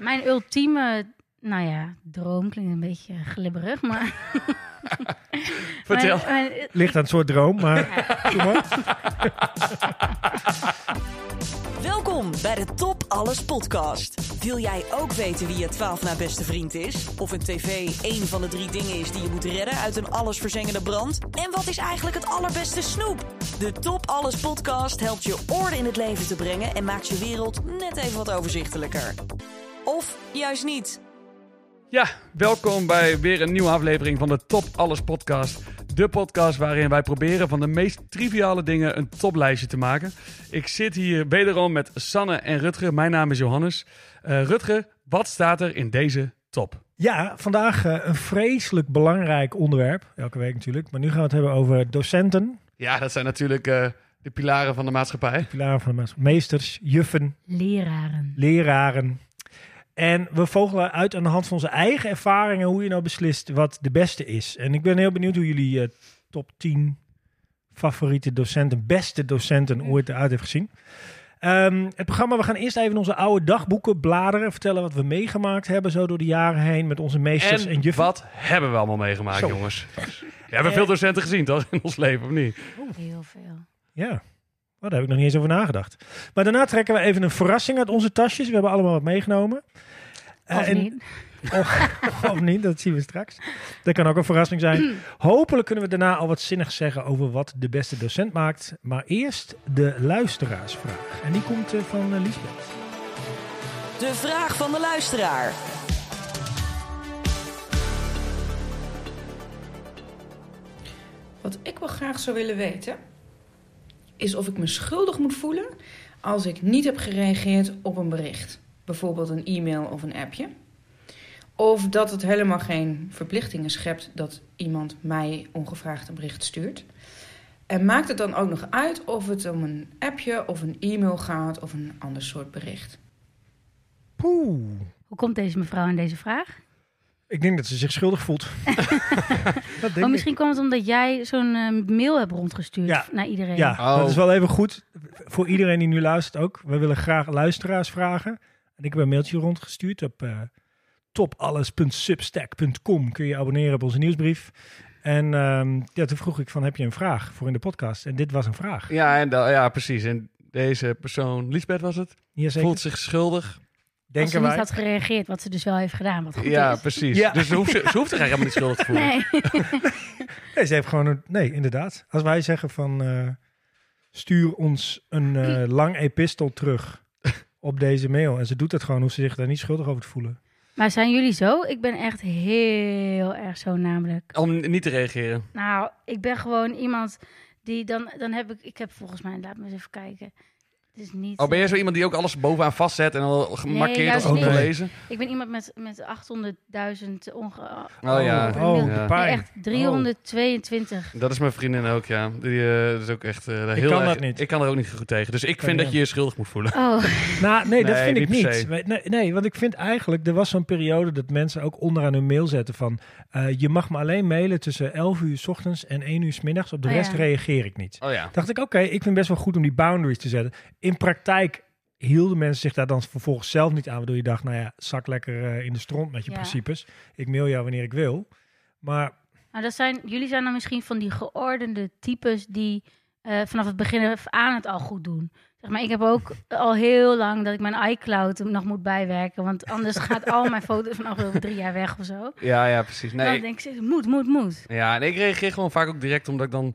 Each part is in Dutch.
Mijn ultieme, nou ja, droom klinkt een beetje glibberig, maar... Vertel. Mijn- mijn- Ligt aan het soort droom, maar... Maar. Welkom bij de Top Alles podcast. Wil jij ook weten wie je 12 na beste vriend is? Of een tv één van de drie dingen is die je moet redden uit een allesverzengende brand? En wat is eigenlijk het allerbeste snoep? De Top Alles podcast helpt je orde in het leven te brengen en maakt je wereld net even wat overzichtelijker. Of juist niet. Ja, welkom bij weer een nieuwe aflevering van de Top Alles podcast. De podcast waarin wij proberen van de meest triviale dingen een toplijstje te maken. Ik zit hier wederom met Sanne en Rutger. Mijn naam is Johannes. Eh, Rutger, wat staat er in deze top? Ja, vandaag eh, een vreselijk belangrijk onderwerp. Elke week natuurlijk. Maar nu gaan we het hebben over docenten, Ja, dat zijn natuurlijk eh, de pilaren van de maatschappij. pilaren van de maatschappij, meesters, juffen, Leraren. leraren. En we vogelen uit aan de hand van onze eigen ervaringen hoe je nou beslist wat de beste is. En ik ben heel benieuwd hoe jullie eh, top 10 favoriete docenten, beste docenten ooit eruit heeft gezien. Ehm, het programma, we gaan eerst even onze oude dagboeken bladeren. Vertellen wat we meegemaakt hebben zo door de jaren heen met onze meesters en, En juffen. wat hebben we allemaal meegemaakt, Zo. jongens? We hebben veel docenten gezien, toch? In ons leven, of niet? Heel veel. Ja, daar heb ik nog niet eens over nagedacht. Maar daarna trekken we even een verrassing uit onze tasjes. We hebben allemaal wat meegenomen. Eh, Of en- niet? Of, of niet, dat zien we straks. Dat kan ook een verrassing zijn. Hopelijk kunnen we daarna al wat zinnigs zeggen over wat de beste docent maakt. Maar eerst de luisteraarsvraag. En die komt eh, van eh, Liesbeth. De vraag van de luisteraar. Wat ik wel graag zou willen weten, is of ik me schuldig moet voelen als ik niet heb gereageerd op een bericht. Bijvoorbeeld een e-mail of een appje. Of dat het helemaal geen verplichtingen schept dat iemand mij ongevraagd een bericht stuurt. En maakt het dan ook nog uit of het om een appje of een e-mail gaat of een ander soort bericht? Poeh. Hoe komt deze mevrouw aan deze vraag? Ik denk dat ze zich schuldig voelt. dat denk Oh, misschien kwam het omdat jij zo'n eh, mail hebt rondgestuurd Ja. naar iedereen. Ja, Oh. dat is wel even goed. Voor iedereen die nu luistert ook. We willen graag luisteraars vragen. En ik heb een mailtje rondgestuurd op eh topalles.substack.com. Kun je abonneren op onze nieuwsbrief. En ehm, ja, toen vroeg ik van, heb je een vraag voor in de podcast? En dit was een vraag. Ja, en ja, precies. En deze persoon, Lisbeth was het, Jazeker. voelt zich schuldig. Als ze Denken niet wij. had gereageerd, wat ze dus wel heeft gedaan. Wat goed Ja, is. precies. Ja. Dus ze hoeft, ze, ze hoeft zich eigenlijk helemaal niet schuldig te voelen. Nee. Nee, ze heeft gewoon een... Nee, inderdaad. Als wij zeggen van... eh, stuur ons een eh, lang epistel terug op deze mail. En ze doet het gewoon, hoeft ze zich daar niet schuldig over te voelen. Maar zijn jullie zo? Ik ben echt heel erg zo namelijk. Om niet te reageren. Nou, ik ben gewoon iemand die dan... Dan heb ik... Ik heb volgens mij... Laat me eens even kijken. Is niet... Oh, ben jij zo iemand die ook alles bovenaan vastzet en al gemarkeerd als niet. ongelezen? Ik ben iemand met, met 800.000 onge... Oh ja. Oh, Oh, nee, echt 322. Dat is mijn vriendin ook, ja. Die eh, is ook echt eh, heel kan erg- dat niet. Ik kan er ook niet goed tegen. Dus ik Kan vind dat je je schuldig moet voelen. Oh, Nou, nee, dat Nee, vind ik niet. Nee, nee, nee, want ik vind eigenlijk, er was zo'n periode dat mensen ook onderaan hun mail zetten van, eh, je mag me alleen mailen tussen 11 uur s ochtends en 1 uur s middags. Op de Oh, rest ja. reageer ik niet. Oh ja. Dacht ik, oké, ik vind best wel goed om die boundaries te zetten. In praktijk hielden mensen zich daar dan vervolgens zelf niet aan, waardoor je dacht, nou ja, zak lekker eh, in de stront met je Ja. principes. Ik mail jou wanneer ik wil. Maar nou dat zijn, jullie zijn dan misschien van die geordende types die eh, vanaf het begin af aan het al goed doen. Zeg maar, ik heb ook al heel lang dat ik mijn iCloud nog moet bijwerken, want anders gaat al mijn foto's van afgelopen drie jaar weg of zo. Ja, ja, precies. Dan Nee, denk ik, moet, moet, moet. ja, en ik reageer gewoon vaak ook direct, omdat ik dan...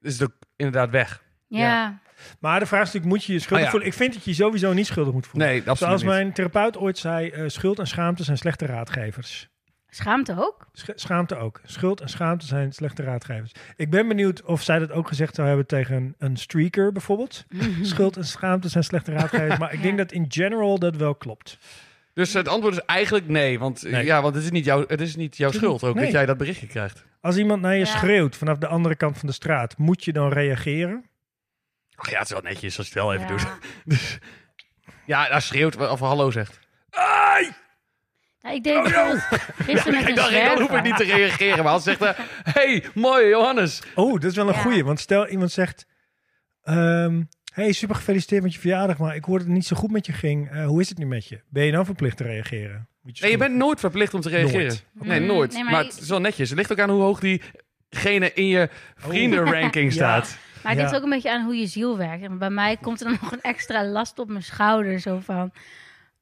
Is het ook inderdaad weg. Ja, Ja. Maar de vraag is natuurlijk, moet je je schuldig ja. voelen? Ik vind dat je je sowieso niet schuldig moet voelen. Nee, absoluut Zoals niet. mijn therapeut ooit zei, eh, schuld en schaamte zijn slechte raadgevers. schaamte ook. Sch- schaamte ook. Schuld en schaamte zijn slechte raadgevers. Ik ben benieuwd of zij dat ook gezegd zou hebben tegen een, een streaker bijvoorbeeld. Schuld en schaamte zijn slechte raadgevers. Maar ik denk Ja. dat in general dat wel klopt. Dus het antwoord is eigenlijk nee. Want, Nee. Ja, want het is niet, jouw, het is niet jouw schuld ook nee. dat jij dat berichtje krijgt. Als iemand naar je Ja. schreeuwt vanaf de andere kant van de straat, moet je dan reageren? Ach ja, het is wel netjes als je het wel even Ja. doet. Dus, ja, hij schreeuwt of hallo zegt. Ja, ik deed bijvoorbeeld gisteren met dacht, ik dan hoef ik niet te reageren. Maar als zegt hij, hey, mooi Johannes. Oh, dat is wel een Ja. goeie. Want stel iemand zegt, ehm, hey, super gefeliciteerd met je verjaardag, maar ik hoorde dat het niet zo goed met je ging. Eh, hoe is het nu met je? Ben je dan verplicht te reageren? Moet Nee, je bent nooit verplicht om te reageren. Nooit. Nee, Mm, nooit. nee, maar, maar het is wel netjes. Het ligt ook aan hoe hoog diegene in je vriendenranking Ja. staat. Maar het Ja. ligt ook een beetje aan hoe je ziel werkt. En bij mij komt er dan nog een extra last op mijn schouder. Zo van...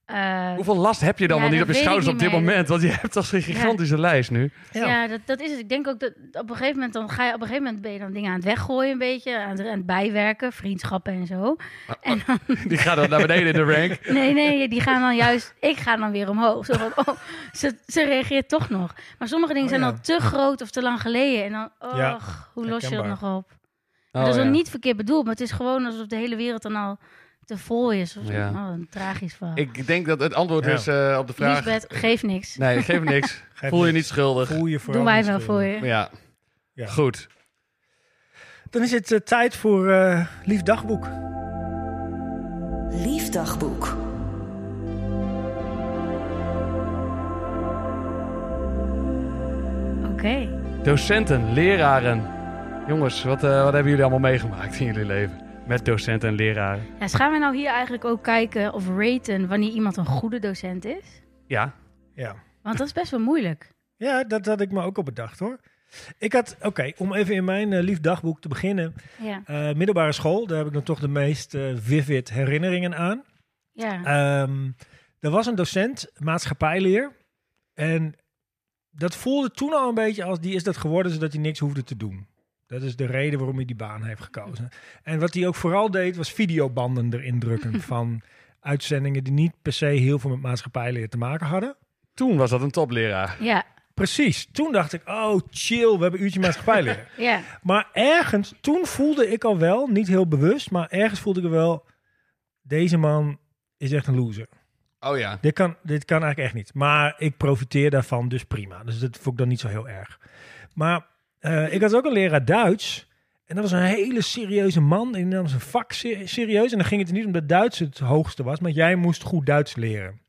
eh, Hoeveel last heb je dan Ja, wel niet op je schouders op dit meer. moment? Want je hebt toch zo'n gigantische lijst nu. Ja. Ja, dat, dat is het. Ik denk ook dat op een gegeven moment dan ga je op een gegeven moment ben je dan dingen aan het weggooien een beetje, aan het, aan het bijwerken, vriendschappen en zo. En dan, Die gaat dan naar beneden in de rank. nee, nee, die gaan dan juist, ik ga dan weer omhoog. Zo van, oh, ze, ze reageert toch nog. Maar sommige dingen Oh, zijn ja. al te groot of te lang geleden. En dan, oh, Ja, hoe los je dat nog op? Oh, dat is ja. dan niet verkeerd bedoeld, maar het is gewoon alsof de hele wereld dan al te vol is. Of zo. Ja. Oh, een tragisch verhaal. Ik denk dat het antwoord Ja. is eh, op de vraag... Lisbeth, geef niks. Nee, geef niks. Geef Voel je niet schuldig. Voel je Doen wij wel voor je. Ja. Ja. Goed. Dan is het eh, tijd voor eh, Lief Dagboek. Liefdagboek. Oké. Docenten, leraren. Jongens, wat, eh, wat hebben jullie allemaal meegemaakt in jullie leven? Met docenten en leraren. Ja, dus gaan we nou hier eigenlijk ook kijken of raten wanneer iemand een goede docent is? Ja. Ja. Want dat is best wel moeilijk. Ja, dat had ik me ook op bedacht hoor. Ik had, oké, om even in mijn eh, lief dagboek te beginnen. Ja. Eh, middelbare school, daar heb ik dan toch de meest vivid herinneringen aan. ja. Ehm, er was een docent, maatschappijleer. En dat voelde toen al een beetje als die is dat geworden zodat hij niks hoefde te doen. Dat is de reden waarom hij die baan heeft gekozen. En wat hij ook vooral deed, was videobanden erin drukken van uitzendingen die niet per se heel veel met maatschappijleer te maken hadden. Toen was dat een topleraar. ja. Precies. Toen dacht ik, oh chill, we hebben een uurtje maatschappijleer. Ja. maar ergens, toen voelde ik al wel, niet heel bewust, maar ergens voelde ik wel, deze man is echt een loser. Oh ja. Dit kan, dit kan eigenlijk echt niet. Maar ik profiteer daarvan, dus prima. Dus dat vond ik dan niet zo heel erg. Maar eh, ik had ook een leraar Duits. En dat was een hele serieuze man. En die nam zijn vak se- serieus. En dan ging het er niet om dat Duits het hoogste was. Maar jij moest goed Duits leren.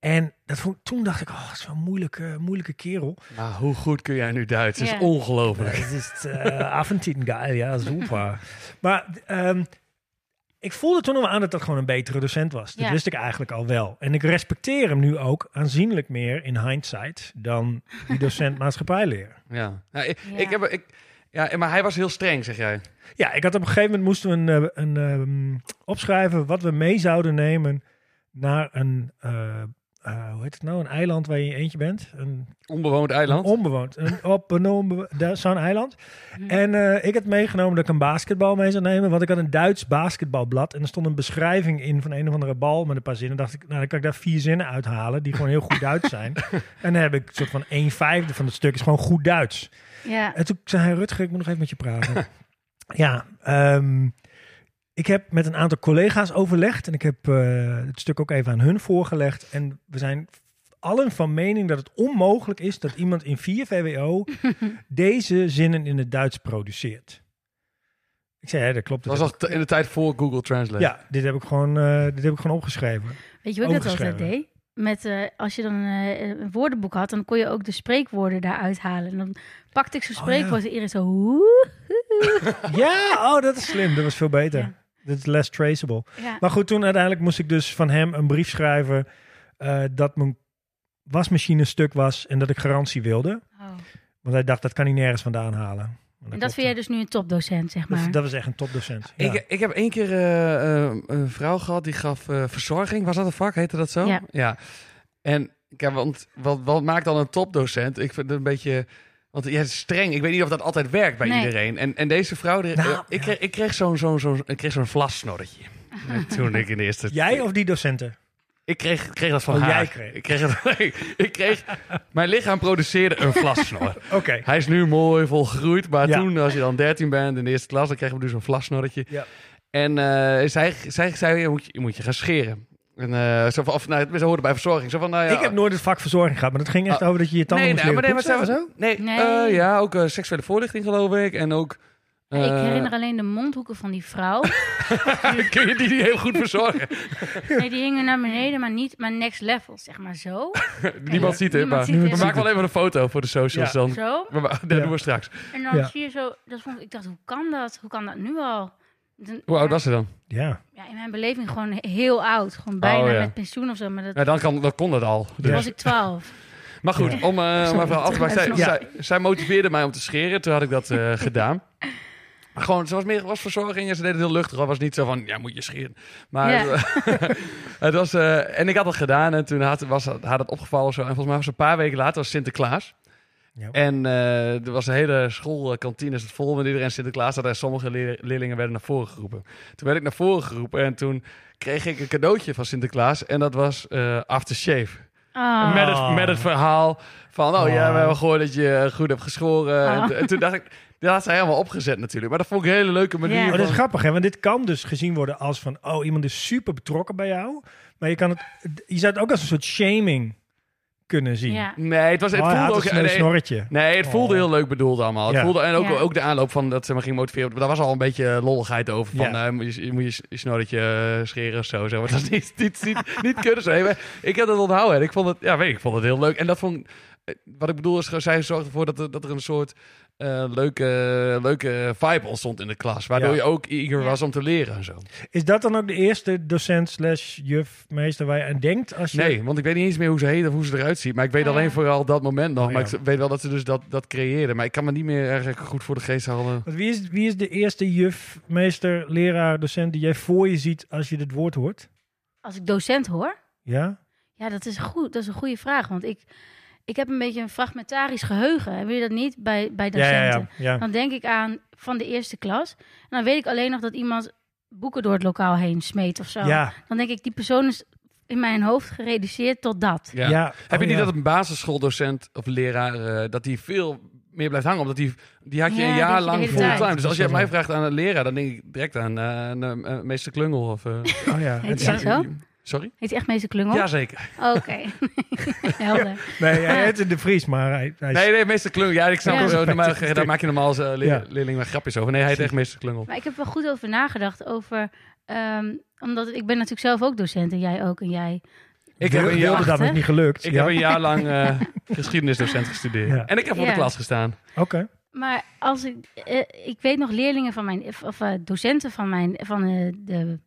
En dat vond, toen dacht ik, oh, dat is wel een moeilijke, moeilijke kerel. Maar hoe goed kun jij nu Duits? Dat is Ja. ongelooflijk. Het is uh, avondtien geil, ja, super. maar ehm, ik voelde toen al aan dat dat gewoon een betere docent was. Dat Ja. wist ik eigenlijk al wel. En ik respecteer hem nu ook aanzienlijk meer in hindsight dan die docent maatschappijleer. Ja. Nou, ik, Ja. ik heb, ik, ja, maar hij was heel streng, zeg jij. Ja, ik had op een gegeven moment moesten we een, eh, een, ehm, opschrijven wat we mee zouden nemen naar een, eh, eh, hoe heet het nou, een eiland waar je in je eentje bent. Een Onbewoond eiland. Onbewoond. Een, op een zo'n eiland. Mhm. En eh, ik had meegenomen dat ik een basketbal mee zou nemen. Want ik had een Duits basketbalblad. En er stond een beschrijving in van een of andere bal met een paar zinnen. dacht ik, nou dan kan ik daar vier zinnen uithalen. Die gewoon heel goed Duits zijn. en dan heb ik een soort van een vijfde van het stuk is gewoon goed Duits. Ja. En toen zei hij, Rutger, ik moet nog even met je praten. ja, ehm, ik heb met een aantal collega's overlegd. En ik heb eh, het stuk ook even aan hun voorgelegd. En we zijn allen van mening dat het onmogelijk is dat iemand in 4 VWO deze zinnen in het Duits produceert. Ik zei, ja, dat klopt. Dat was t- in de tijd voor Google Translate. ja, dit heb ik gewoon, eh, dit heb ik gewoon opgeschreven. Weet je hoe ik dat altijd deed? Met, eh, als je dan een woordenboek had, dan kon je ook de spreekwoorden daaruit halen. En dan pakte ik zo'n Oh, spreekwoord en iedereen zo... Ja, oh, dat is slim. Dat was veel beter. Ja. Dat is less traceable. Ja. Maar goed, toen uiteindelijk moest ik dus van hem een brief schrijven eh, dat mijn wasmachine stuk was en dat ik garantie wilde. Oh. Want hij dacht, dat kan hij nergens vandaan halen. En dat vind jij dus nu een topdocent, zeg maar. dat, dat was echt een topdocent. Ja. Ik, ik heb één keer eh, eh, een vrouw gehad die gaf eh, verzorging. Was dat een vak? Heette dat zo? Ja. En ja, want wat, wat maakt dan een topdocent? Ik vind het een beetje... Want ja, streng. Ik weet niet of dat altijd werkt bij Nee. iedereen. En, en deze vrouw, Nou, eh, ik, kreeg, ik kreeg zo'n zo'n zo'n ik kreeg zo'n vlassnorretje. Toen ik in de eerste... Jij of die docenten? Ik kreeg, kreeg dat van Oh, haar. jij kreeg. Ik kreeg het, ik kreeg... Mijn lichaam produceerde een vlassnor. Oké. Hij is nu mooi volgroeid, maar Ja. toen, als je dan 13 bent in de eerste klas, dan kregen we dus een vlasnorretje. Ja. En eh, zij, zij zei, je moet je moet je gaan scheren. En, eh, zo van, of, nou, het hoorde bij verzorging. Zo van, nou ja, Ik heb nooit het vak verzorging gehad, maar dat ging echt Ah. over dat je je tanden nee, moest nee, maar, leren nee, maar was- zo. nee, Nee. eh, ja, ook eh, seksuele voorlichting geloof ik. En ook... ik herinner alleen de mondhoeken van die vrouw. Kun je die niet heel goed verzorgen? Nee, die hingen naar beneden, maar niet maar next level, zeg maar zo. Niemand ziet het, maar we maken wel even een foto voor de socials. Ja. Dan, Zo. we, dat Ja. doen we straks. En dan Ja. zie je zo, dat vond ik, ik dacht, hoe kan dat? Hoe kan dat nu al? Hoe oud was ze dan? Ja. Ja, in mijn beleving gewoon heel oud. Gewoon bijna Oh, ja. met pensioen of zo. Maar dat Ja, dan, kan, dan kon dat al. Dus. toen was ik 12. Maar goed, om eh Sorry, maar verhaal af te maken. Zij, zij, zij motiveerde mij om te scheren. Toen had ik dat eh, gedaan. Maar gewoon, ze was meer was verzorging en ze deed het heel luchtig. Het was niet zo van, ja, moet je scheren. Maar Ja. het was... eh, en ik had het gedaan en toen had, was, had het opgevallen of zo. En volgens mij was het een paar weken later was Sinterklaas. Ja. En eh, er was een hele schoolkantine is het vol met iedereen Sinterklaas. had En sommige leer- leerlingen werden naar voren geroepen. Toen werd ik naar voren geroepen en toen kreeg ik een cadeautje van Sinterklaas. En dat was eh aftershave. Oh. Met, het, met het verhaal van, oh, ja, Oh. we hebben gehoord dat je goed hebt geschoren. Oh. En, en toen dacht ik, dat had zij helemaal opgezet natuurlijk. Maar dat vond ik een hele leuke manier. Ja. Oh, dat is grappig, hè? Want dit kan dus gezien worden als van... Oh, iemand is super betrokken bij jou. Maar je, kan het, je zou het ook als een soort shaming kunnen zien. Ja. Nee, het, was, het oh, voelde had ook... een snorretje. Nee, het voelde Oh. heel leuk bedoeld allemaal. Het Ja. voelde, en ook, Ja. ook de aanloop van dat ze me ging motiveren. Daar was al een beetje lolligheid over. Van, Ja. eh, moet je, moet je, je snorretje eh, scheren of zo. zo. Maar dat is niet, niet, niet, niet kunnen Ik heb dat onthouden en ik vond het, ja, weet ik, ik vond het heel leuk. En dat vond eh, wat ik bedoel is, zij zorgde ervoor dat er, dat er een soort eh, leuke, leuke vibe ontstond in de klas. Waardoor Ja. je ook eager Ja. was om te leren en zo. Is dat dan ook de eerste docent slash juf, meester waar je aan denkt? Als je... Nee, want ik weet niet eens meer hoe ze heet of hoe ze eruit ziet. Maar ik weet ja. alleen vooral dat moment nog. Oh, Maar ja. ik weet wel dat ze dus dat, dat creëerden. Maar ik kan me niet meer erg goed voor de geest. Want wie, is, wie is de eerste juf, meester, leraar, docent die jij voor je ziet als je dit woord hoort? Als ik docent hoor, Ja? ja, dat is, goed, dat is een goede vraag. Want ik, ik heb een beetje een fragmentarisch geheugen. Hebben jullie dat niet bij, bij docenten? ja, ja. ja. Dan denk ik aan van de eerste klas. En dan weet ik alleen nog dat iemand boeken door het lokaal heen smeet of zo. Ja, Dan denk ik, die persoon is in mijn hoofd gereduceerd tot dat. Ja. ja. Heb je Oh, niet ja. dat een basisschooldocent of leraar eh, dat die veel meer blijft hangen? Omdat die, die had je Ja, een jaar je lang fulltime. tijd. Dus als je mij vraagt aan een leraar, dan denk ik direct aan eh, een, eh, meester Klungel. Of, eh, Oh ja. Het zijn-? Sorry? Heet hij echt meester Klungel? Jazeker. Oké. Helder. Nee, hij heet de Vries, maar hij, Nee, nee, meester Klungel. Ja, ik snap Ja. het. Perfect. Normaal- Daar maak je normaal als eh, leer- leerling maar grapjes over. Nee, hij heet echt meester Klungel. Maar ik heb er wel goed over nagedacht. Over, ehm, omdat ik ben natuurlijk zelf ook docent en jij ook en jij. Ik heb een jaar, dat nog niet gelukt. ik ja? heb een jaar lang eh, geschiedenisdocent gestudeerd. Ja. En ik heb voor Ja. de klas gestaan. Oké. Maar als ik, eh, ik weet nog leerlingen van mijn, of eh, docenten van mijn, van eh, de,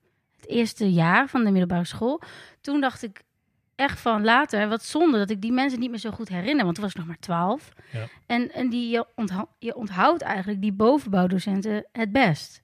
het eerste jaar van de middelbare school. Toen dacht ik echt van later, wat zonde dat ik die mensen niet meer zo goed herinner, want toen was ik nog maar twaalf. Ja. En, en die, je, ontha- je onthoudt eigenlijk die bovenbouwdocenten het best,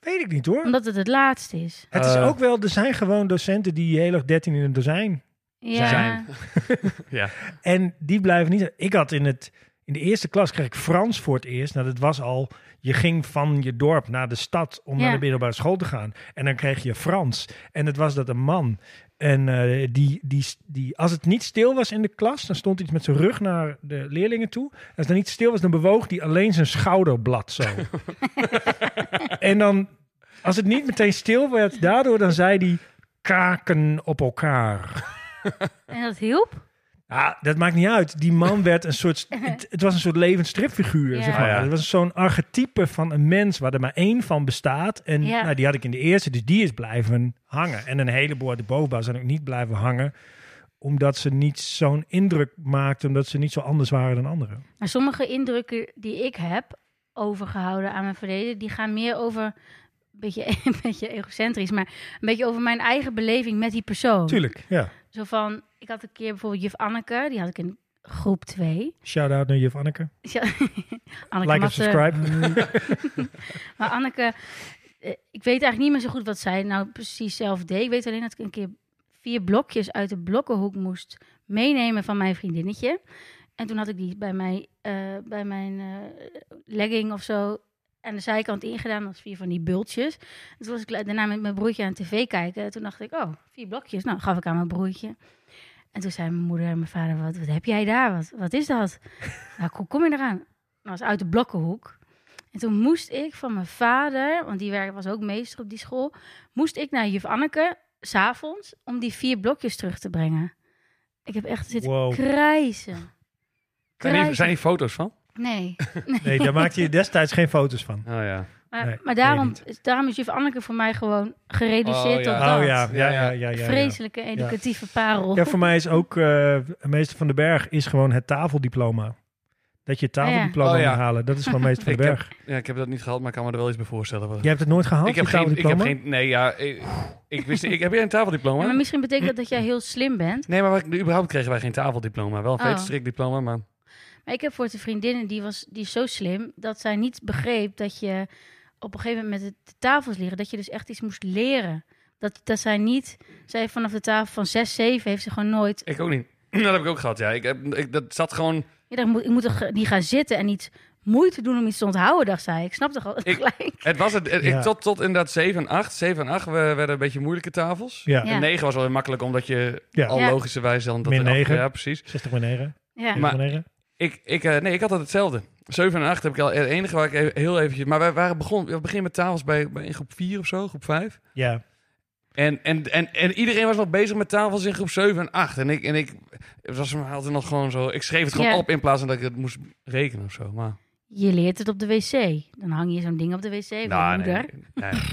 Weet ik niet hoor. omdat het het laatste is. Het is Eh. ook wel, er zijn gewoon docenten die heel erg 13 in een dozijn. Ja, Zijn. Ja. En die blijven niet. Ik had in, het, in de eerste klas kreeg ik Frans voor het eerst. Nou, dat was al. Je ging van je dorp naar de stad om Ja. naar de middelbare school te gaan. En dan kreeg je Frans. En het was dat een man. En eh, die, die, die, als het niet stil was in de klas, dan stond iets met zijn rug naar de leerlingen toe. Als het niet stil was, dan bewoog hij alleen zijn schouderblad zo. en dan, als het niet meteen stil werd, daardoor dan zei hij kaken op elkaar. en dat hielp. Ja, dat maakt niet uit. Die man werd een soort. Het, het was een soort levend stripfiguur. Ja. Zeg maar. Ah, ja. Het was zo'n archetype van een mens waar er maar één van bestaat. En Ja. nou, die had ik in de eerste, dus die is blijven hangen. En een heleboel uit de bovenbouw zijn ook niet blijven hangen, omdat ze niet zo'n indruk maakten, omdat ze niet zo anders waren dan anderen. Maar sommige indrukken die ik heb overgehouden aan mijn verleden, die gaan meer over, een beetje, een beetje egocentrisch, maar een beetje over mijn eigen beleving met die persoon. Tuurlijk, ja. Zo van, ik had een keer bijvoorbeeld juf Anneke, die had ik in groep 2. Shout-out naar juf Anneke. Ja, Anneke Like en Matte. subscribe. Maar Anneke, eh, ik weet eigenlijk niet meer zo goed wat zij nou precies zelf deed. Ik weet alleen dat ik een keer vier blokjes uit de blokkenhoek moest meenemen van mijn vriendinnetje. En toen had ik die bij, mij, eh, bij mijn eh, legging of zo aan de zijkant ingedaan. Was vier van die bultjes. En toen was ik daarna met mijn broertje aan tv kijken. En toen dacht ik, oh, vier blokjes. Nou, gaf ik aan mijn broertje. En toen zei mijn moeder en mijn vader, wat, wat heb jij daar? Wat, wat is dat? nou, hoe kom je eraan? Dat was uit de blokkenhoek. En toen moest ik van mijn vader, want die was ook meester op die school, moest ik naar juf Anneke, s'avonds, om die vier blokjes terug te brengen. Ik heb echt zitten Wow. krijzen. Zijn hier, Krijzen. zijn hier foto's van? Nee. Nee, daar maakte je destijds geen foto's van. Oh ja. Maar, Nee, maar weet daarom, is- daarom is juf Anneke voor mij gewoon gereduceerd Oh, ja. tot dat. Oh ja, ja, ja, ja. ja, ja. Vreselijke educatieve parel. Ja, voor mij is ook eh meester van den Berg is gewoon het tafeldiploma. Dat je het tafeldiploma Oh, ja. moet halen. Dat is gewoon meester van Ik de heb, berg. ja, ik heb dat niet gehad, maar ik kan me er wel iets bij voorstellen. Jij hebt het nooit gehaald, ik, heb geen, ik heb tafeldiploma? geen... Nee, ja, ik, ik wist... Ik, heb jij een tafeldiploma? Ja, maar misschien betekent dat dat jij heel slim bent. Nee, maar überhaupt kregen wij geen tafeldiploma. Wel een Oh. veterstrikdiploma, maar... Maar ik heb voor de vriendinnen, die, was, die is zo slim, dat zij niet begreep dat je op een gegeven moment met de, tafels liggen, dat je dus echt iets moest leren. Dat, dat zij niet, zij vanaf de tafel van 6, 7 heeft ze gewoon nooit, Ik ook niet. Dat heb ik ook gehad, ja. Ik heb, ik, dat zat gewoon... ja, dan moet, ik moet toch niet gaan zitten en iets moeite doen om iets te onthouden, dacht zij. Ik snap toch al Ik- gelijk. Het was het, ik, Ja. tot, tot inderdaad 7 en 8. 7 en 8 we- werden een beetje moeilijke tafels. Ja. En 9 was wel weer makkelijk, omdat je Ja. al Ja. logischerwijs dan... Dat Min er af- 9. Ja, precies. 60 bij 9. Ja. Maar- 9. Ik, ik, eh, nee, ik had het hetzelfde. 7 en 8 heb ik al het enige waar ik even- heel eventjes... Maar wij waren begonnen, we beginnen met tafels bij, bij in groep 4 of zo, groep 5. Ja. En, en, en, en iedereen was nog bezig met tafels in groep 7 en 8. En ik, en ik het was me altijd nog gewoon zo... Ik schreef het gewoon Ja. op in plaats van dat ik het moest rekenen of zo. Maar, Je leert het op de wc. Dan hang je zo'n ding op de wc je nou, moeder. nee, nee.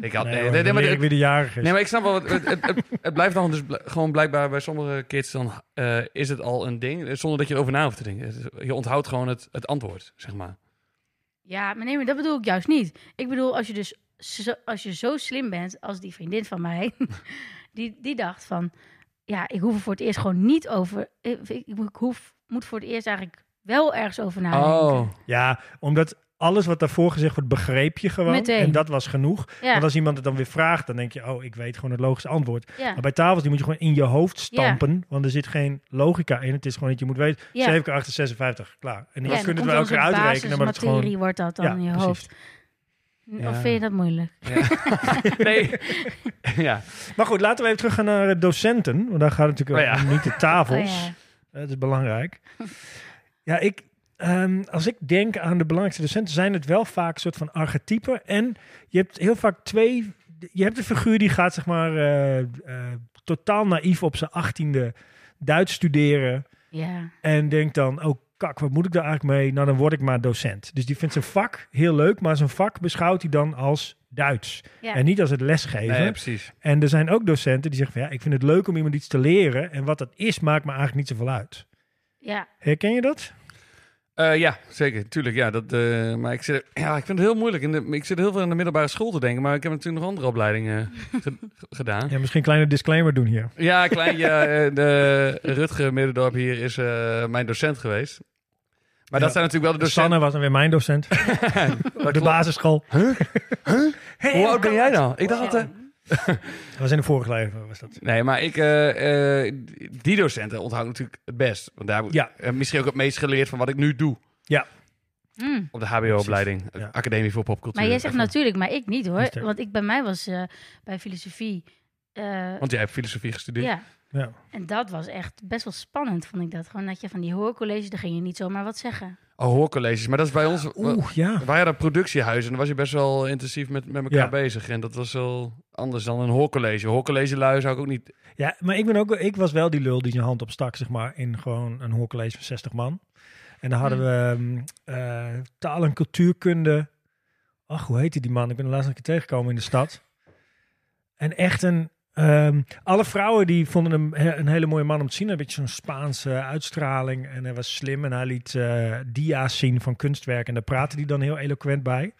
Ik had, Nee, nee, hoor, nee, nee, dan maar ik weer de jarige. Nee, maar ik snap wel, het, het, het, blijft dan dus bl- gewoon blijkbaar bij sommige kids dan eh, is het al een ding, zonder dat je erover na hoeft te denken. Is- Je onthoudt gewoon het, het antwoord, zeg maar. Ja, maar nee, maar dat bedoel ik juist niet. Ik bedoel, als je dus zo, als je zo slim bent als die vriendin van mij, die, die dacht van, ja, ik hoef er voor het eerst gewoon niet over, ik, ik, ik hoef, moet voor het eerst eigenlijk wel ergens over nadenken. Oh, Ja, omdat alles wat daarvoor gezegd wordt, begreep je gewoon. Meteen. En dat was genoeg. ja, Want als iemand het dan weer vraagt, dan denk je, oh, ik weet gewoon het logische antwoord. ja, Maar bij tafels, die moet je gewoon in je hoofd stampen. Want er zit geen logica in. Het is gewoon dat je moet weten, ja. 7 keer 8 is 56. Klaar. En Ja, dan en kunnen we elkaar uitrekenen. Maar het gewoon... basismaterie wordt dat dan Ja, in je precies. hoofd. Ja. Of vind je dat moeilijk? nee. ja. Maar goed, laten we even terug gaan naar de docenten. Want daar gaat het natuurlijk Oh ja. om niet de Oh, tafels. ja. Dat is belangrijk. Ja, ik, ehm, als ik denk aan de belangrijkste docenten, zijn het wel vaak een soort van archetypen. En je hebt heel vaak twee. Je hebt een figuur die gaat, zeg maar, eh, eh, totaal naïef op zijn achttiende Duits studeren. ja. En denkt dan, oh kak, wat moet ik daar eigenlijk mee? Nou, dan word ik maar docent. Dus die vindt zijn vak heel leuk, maar zijn vak beschouwt hij dan als Duits. Ja. En niet als het lesgeven. Nee, precies. En er zijn ook docenten die zeggen van ja, ik vind het leuk om iemand iets te leren. En wat dat is, maakt me eigenlijk niet zoveel uit. Ja. Herken je dat? Eh, ja, zeker. Tuurlijk, ja. Dat, eh, maar ik, zit, ja, ik vind het heel moeilijk. In de, ik zit heel veel in de middelbare school te denken, maar ik heb natuurlijk nog andere opleidingen ge- gedaan. Ja, misschien een kleine disclaimer doen hier. Ja, klein, ja, eh, de Rutger Middendorp hier is eh, mijn docent geweest. Maar dat zijn natuurlijk wel de docenten... Sanne was dan weer mijn docent. de klopt. basisschool. Hoe oud ben jij nou? Ik dacht dat... eh, Dat was in de vorige leven, was dat. Nee, maar ik, eh, eh, die docenten onthoud ik natuurlijk het best. Want daar heb ik Ja. eh, misschien ook het meest geleerd van wat ik nu doe Hm. op de HBO-opleiding. Ja. Academie voor Popcultuur. Maar jij zegt Even- natuurlijk, maar ik niet hoor. Want ik, bij mij was eh, bij filosofie... eh, Want jij hebt filosofie gestudeerd. ja, Ja. En dat was echt best wel spannend, vond ik dat. Gewoon dat je van die hoorcolleges, daar ging je niet zomaar wat zeggen. Oh, hoorcolleges. Maar dat is bij ons... Oeh, ja. Wij hadden productiehuizen en dan was je best wel intensief met, met elkaar Ja. bezig. En dat was wel anders dan een hoorcollege. Hoorcollege lui zou ik ook niet... Ja, maar ik, ben ook, ik was wel die lul die zijn hand opstak, zeg maar, in gewoon een hoorcollege van 60 man. En dan hadden Hmm. we eh, taal- en cultuurkunde. Ach, hoe heette die man? Ik ben er laatst een keer tegengekomen in de stad. En echt een... ehm, alle vrouwen die vonden hem he- een hele mooie man om te zien. Een beetje zo'n Spaanse uitstraling. En hij was slim en hij liet eh, dia's zien van kunstwerk. En daar praatte hij dan heel eloquent bij.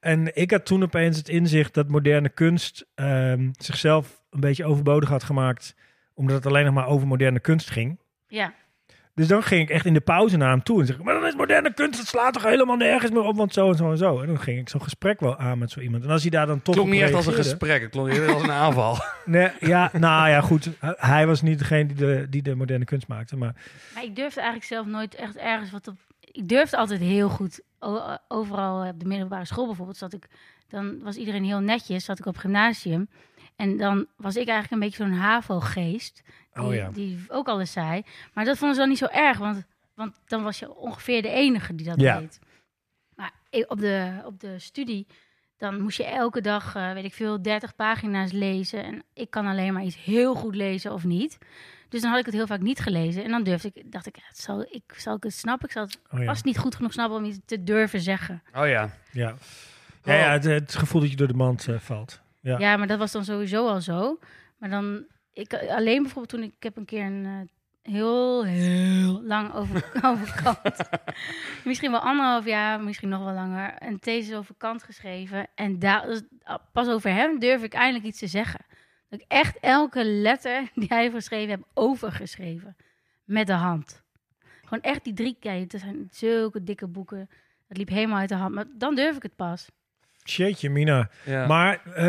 En ik had toen opeens het inzicht dat moderne kunst ehm, zichzelf een beetje overbodig had gemaakt. Omdat het alleen nog maar over moderne kunst ging. Ja, Dus dan ging ik echt in de pauze naar hem toe en zeg ik, maar dan is moderne kunst, het slaat toch helemaal nergens meer op, want zo en zo en zo. En dan ging ik zo'n gesprek wel aan met zo iemand. En als hij daar dan toch klonk niet echt als een gesprek. Het klonk eerder als een aanval. Nee, ja, nou ja, goed. Hij was niet degene die de, die de moderne kunst maakte, maar maar ik durfde eigenlijk zelf nooit echt ergens wat op... Ik durfde altijd heel goed, overal op de middelbare school bijvoorbeeld, zat ik... Dan was iedereen heel netjes, zat ik op gymnasium. En dan was ik eigenlijk een beetje zo'n HAVO-geest. Die, Oh ja. die ook alles zei. Maar dat vonden ze dan niet zo erg, want, want dan was je ongeveer de enige die dat Ja. deed. Maar op de, op de studie, dan moest je elke dag, eh, weet ik veel, 30 pagina's lezen. En ik kan alleen maar iets heel goed lezen of niet. Dus dan had ik het heel vaak niet gelezen. En dan durfde ik, dacht ik, ja, het zal, ik, zal ik het snappen? Ik zal het oh ja. vast niet goed genoeg snappen om iets te durven zeggen. Oh ja. Ja, ja, ja het, het gevoel dat je door de mand eh, valt. Ja. Ja. maar dat was dan sowieso al zo. Maar dan, ik, alleen bijvoorbeeld toen ik, ik heb een keer een, heel, heel lang over, over kant. misschien wel anderhalf jaar, misschien nog wel langer. Een thesis over kant geschreven. En daar, dus pas over hem durf ik eindelijk iets te zeggen. Dat ik echt elke letter die hij heeft geschreven heb overgeschreven. Met de hand. Gewoon echt die drie keer. Het zijn zulke dikke boeken. Dat liep helemaal uit de hand. Maar dan durf ik het pas. Jeetje, Mina. Ja. Maar eh,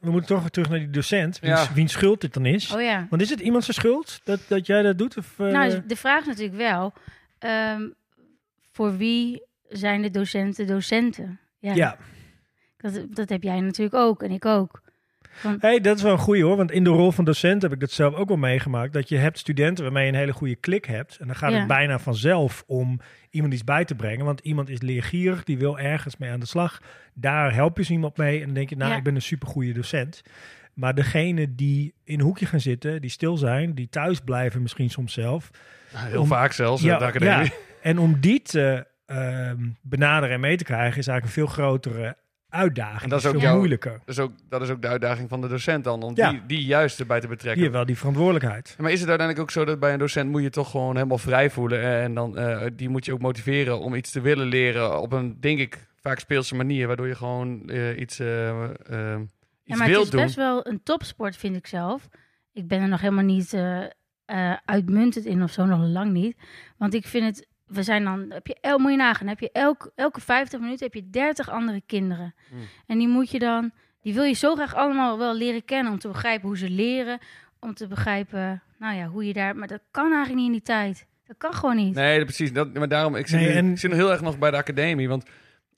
we moeten toch weer terug naar die docent. Wiens, Ja. wiens schuld dit dan is. Oh ja. Want is het iemand zijn schuld dat, dat jij dat doet? Of, eh, Nou, de vraag is natuurlijk wel... ehm, voor wie zijn de docenten docenten? Ja, ja. Dat, dat heb jij natuurlijk ook en ik ook. Hey, dat is wel een goeie hoor. Want in de rol van docent heb ik dat zelf ook wel meegemaakt. Dat je hebt studenten waarmee je een hele goede klik hebt. En dan gaat Ja. het bijna vanzelf om iemand iets bij te brengen. Want iemand is leergierig, die wil ergens mee aan de slag. Daar help je zo iemand mee. En dan denk je, nou, Ja. ik ben een supergoeie docent. Maar degene die in een hoekje gaan zitten, die stil zijn, die thuis blijven misschien soms zelf. Heel om- vaak zelfs, ja, de academie. ja. En om die te ehm, benaderen en mee te krijgen, is eigenlijk een veel grotere uitdaging. En dat is veel ook jouw- moeilijker. Dat is, ook, dat is ook de uitdaging van de docent dan, om Ja. die, die juist erbij te betrekken. Hier wel die verantwoordelijkheid. Maar is het uiteindelijk ook zo dat bij een docent moet je toch gewoon helemaal vrij voelen en dan eh, die moet je ook motiveren om iets te willen leren op een, denk ik, vaak speelse manier, waardoor je gewoon eh, iets, eh, Ja, iets maar het is doen. best wel een topsport, vind ik zelf. Ik ben er nog helemaal niet uitmuntend in of zo, nog lang niet. Want ik vind het, we zijn dan, heb je, el, moet je nagaan, heb je elk, elke 50 minuten heb je 30 andere kinderen. Hmm. En die moet je dan, die wil je zo graag allemaal wel leren kennen om te begrijpen hoe ze leren. Om te begrijpen, nou ja, hoe je daar, maar dat kan eigenlijk niet in die tijd. Dat kan gewoon niet. Nee, precies. Dat, maar daarom, ik zit, Nee, nu- en- ik zit nog heel erg nog bij de academie, want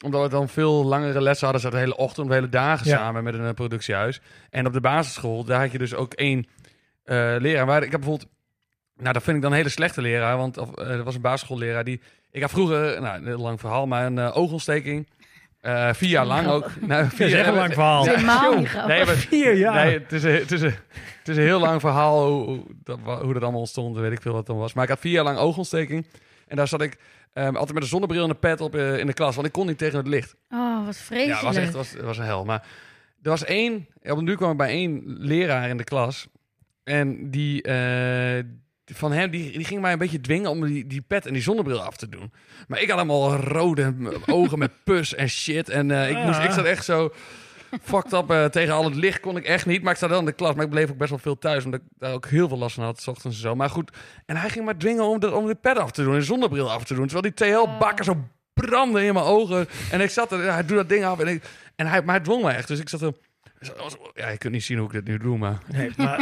omdat we dan veel langere lessen hadden, zaten de hele ochtend, de hele dagen Ja. samen met een eh, productiehuis. En op de basisschool, daar had je dus ook één eh, leraar. Waar ik heb bijvoorbeeld, nou, dat vind ik dan een hele slechte leraar, want of, eh, er was een basisschoolleraar die, ik had vroeger, nou, een heel lang verhaal, maar een eh, oogontsteking. Eh, vier jaar lang ook. Nou, Dat vier is echt een lang verhaal. Nee, maar, Vier jaar. Nee, het is, een, het, is een, het is een heel lang verhaal hoe, hoe, dat, hoe dat allemaal ontstond. Weet ik veel wat het dan was. Maar ik had vier jaar lang oogontsteking. En daar zat ik ehm, altijd met een zonnebril en een pet op in de klas. Want ik kon niet tegen het licht. Oh, wat Ja, vreselijk. het was echt was, was een hel. Maar er was één... Op een duur kwam ik bij één leraar in de klas. En die... eh, van hem, die, die ging mij een beetje dwingen om die, die pet en die zonnebril af te doen. Maar ik had allemaal rode ogen met pus en shit. En eh, ik, moest, ik zat echt zo fucked up eh, tegen al het licht kon ik echt niet. Maar ik zat wel in de klas. Maar ik bleef ook best wel veel thuis. Omdat ik daar ook heel veel last van had. 's ochtends en zo. Maar goed. En hij ging mij dwingen om de, om de pet af te doen. En zonnebril af te doen. Terwijl die TL-bakken zo brandden in mijn ogen. En ik zat er. Hij doet dat ding af. En, ik, en hij, maar hij dwong me echt. Dus ik zat er. Ja, je kunt niet zien hoe ik dit nu doe. Maar Nee, maar,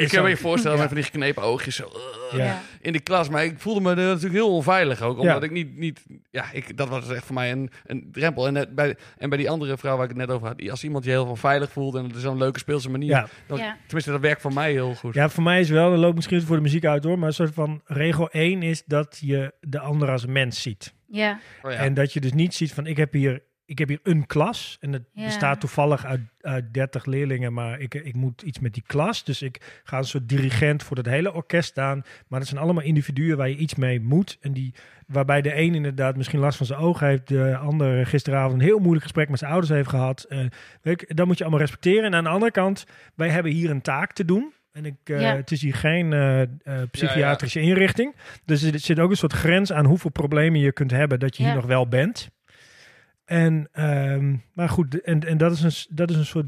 ik kan me je voorstellen met van die geknepen oogjes. Zo, Ja. Ja. in die klas. Maar ik voelde me natuurlijk heel onveilig ook. Omdat Ja. ik niet, niet ja, ik, dat was echt voor mij een, een drempel. En, net bij, en bij die andere vrouw waar ik het net over had, die- als iemand je heel veilig voelt en het is zo'n leuke speelse manier. ja. Dat- Ja. Tenminste, dat werkt voor mij heel goed. ja, voor mij is wel, dat loopt misschien voor de muziek uit hoor, maar een soort van regel 1 is dat je de ander als mens ziet. Ja, Oh, ja. En dat je dus niet ziet van ik heb hier, ik heb hier een klas en het Ja. bestaat toevallig uit, uit 30 leerlingen, maar ik, ik moet iets met die klas. Dus ik ga een soort dirigent voor het hele orkest staan. Maar dat zijn allemaal individuen waar je iets mee moet. En die, waarbij de een inderdaad misschien last van zijn ogen heeft, de ander gisteravond een heel moeilijk gesprek met zijn ouders heeft gehad. Eh, weet je, dat moet je allemaal respecteren. En aan de andere kant, wij hebben hier een taak te doen. En ik, eh, Ja. het is hier geen eh, psychiatrische inrichting. Dus er zit ook een soort grens aan hoeveel problemen je kunt hebben dat je Ja. hier nog wel bent. En, ehm, maar goed, en, en dat, is een, dat is een soort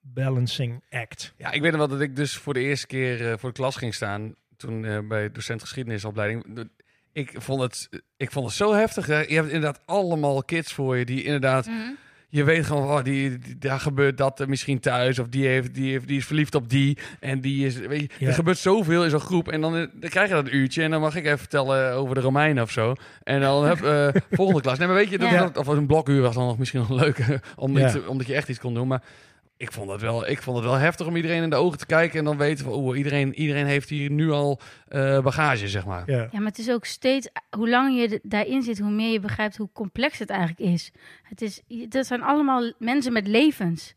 balancing act. Ja, ik weet nog wel dat ik dus voor de eerste keer eh, voor de klas ging staan. Toen eh, bij docent geschiedenisopleiding. De- Ik vond, het, ik vond het zo heftig. Hè. Je hebt inderdaad allemaal kids voor je die inderdaad... Mhm. Je weet gewoon, oh, die, die- daar gebeurt dat misschien thuis. Of die, heeft, die, heeft, die is verliefd op die. En die is... Weet je, Ja. Er gebeurt zoveel in zo'n groep. En dan, eh, dan krijg je dat uurtje. En dan mag ik even vertellen over de Romeinen of zo. En dan heb eh volgende klas. Nee, maar weet je, dat, Ja. of een blokuur was dan nog misschien nog leuk. om iets- omdat je echt iets kon doen. Maar ik vond, het wel, ik vond het wel heftig om iedereen in de ogen te kijken. En dan weten van, oeh, iedereen, iedereen heeft hier nu al eh, bagage, zeg maar. Ja. Ja, maar het is ook steeds, hoe langer je daarin zit, hoe meer je begrijpt hoe complex het eigenlijk is. Het is, dat zijn allemaal mensen met levens.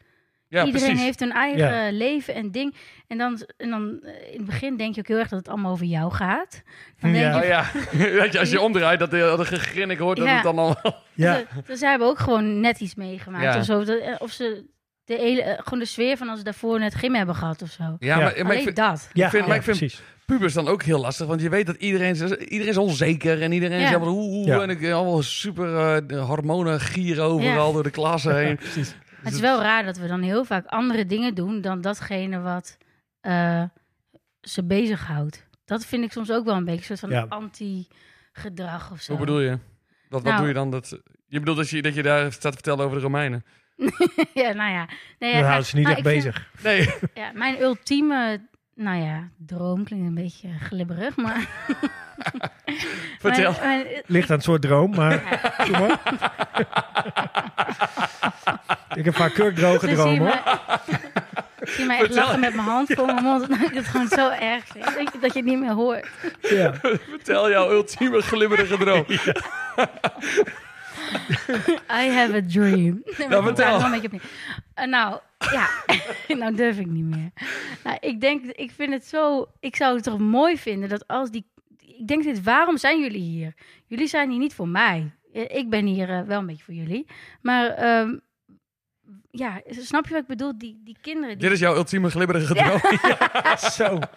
Ja, Iedereen precies. heeft hun eigen leven en ding. En dan, en dan eh, in het begin denk je ook heel erg dat het allemaal over jou gaat. Dan denk Ja. je, Oh ja, dat je, als je omdraait, dat, dat een gegrin ik hoort, dat Ja. het dan al... Ja. Ze- Dus zij hebben ook gewoon net iets meegemaakt Ja. of zo. Eh, Of ze de hele, eh, gewoon de sfeer van als ze daarvoor net gym hebben gehad of zo. Ja, Ja. maar, maar ik vind, dat. Ja, vind- maar ik vind- precies. pubers dan ook heel lastig. Want je weet dat iedereen, iedereen is onzeker en iedereen Ja. is allemaal hoe, hoe Ja. en ik allemaal super eh, de hormonen gieren overal Ja. door de klas heen. Precies. Het is wel raar dat we dan heel vaak andere dingen doen dan datgene wat eh, ze bezighoudt. Dat vind ik soms ook wel een beetje een soort van Ja. anti-gedrag of zo. Hoe bedoel je? Wat, wat Nou. doe je dan? Dat, je bedoelt dat je, dat je daar staat te vertellen over de Romeinen? ja, nou ja. Nee, Dan ja, houden ze niet nou, echt ik vind- bezig. Nee. Ja, mijn ultieme, nou ja, droom klinkt een beetje glibberig, maar... Vertel. Mijn- mijn- Ligt aan het soort droom, maar doe maar. ik heb vaak kurkdroge Dus zie dromen. mij- zie je mij echt Vertel. lachen met mijn hand voor mijn mond. Dat ik het gewoon zo erg vind. Dat je, dat je het niet meer hoort. Ja. Vertel jouw ultieme glibberige droom. I have a dream. Nou, vertel. wel een beetje op neer. Eh, nou, ja. nou durf ik niet meer. Nou, ik denk, ik vind het zo... Ik zou het toch mooi vinden dat als die... Ik denk dit, waarom zijn jullie hier? Jullie zijn hier niet voor mij. Eh, Ik ben hier eh, wel een beetje voor jullie. Maar ehm, ja, snap je wat ik bedoel? Die, die kinderen... Die, Dit is jouw ultieme glibberige droom. Zo. Oké,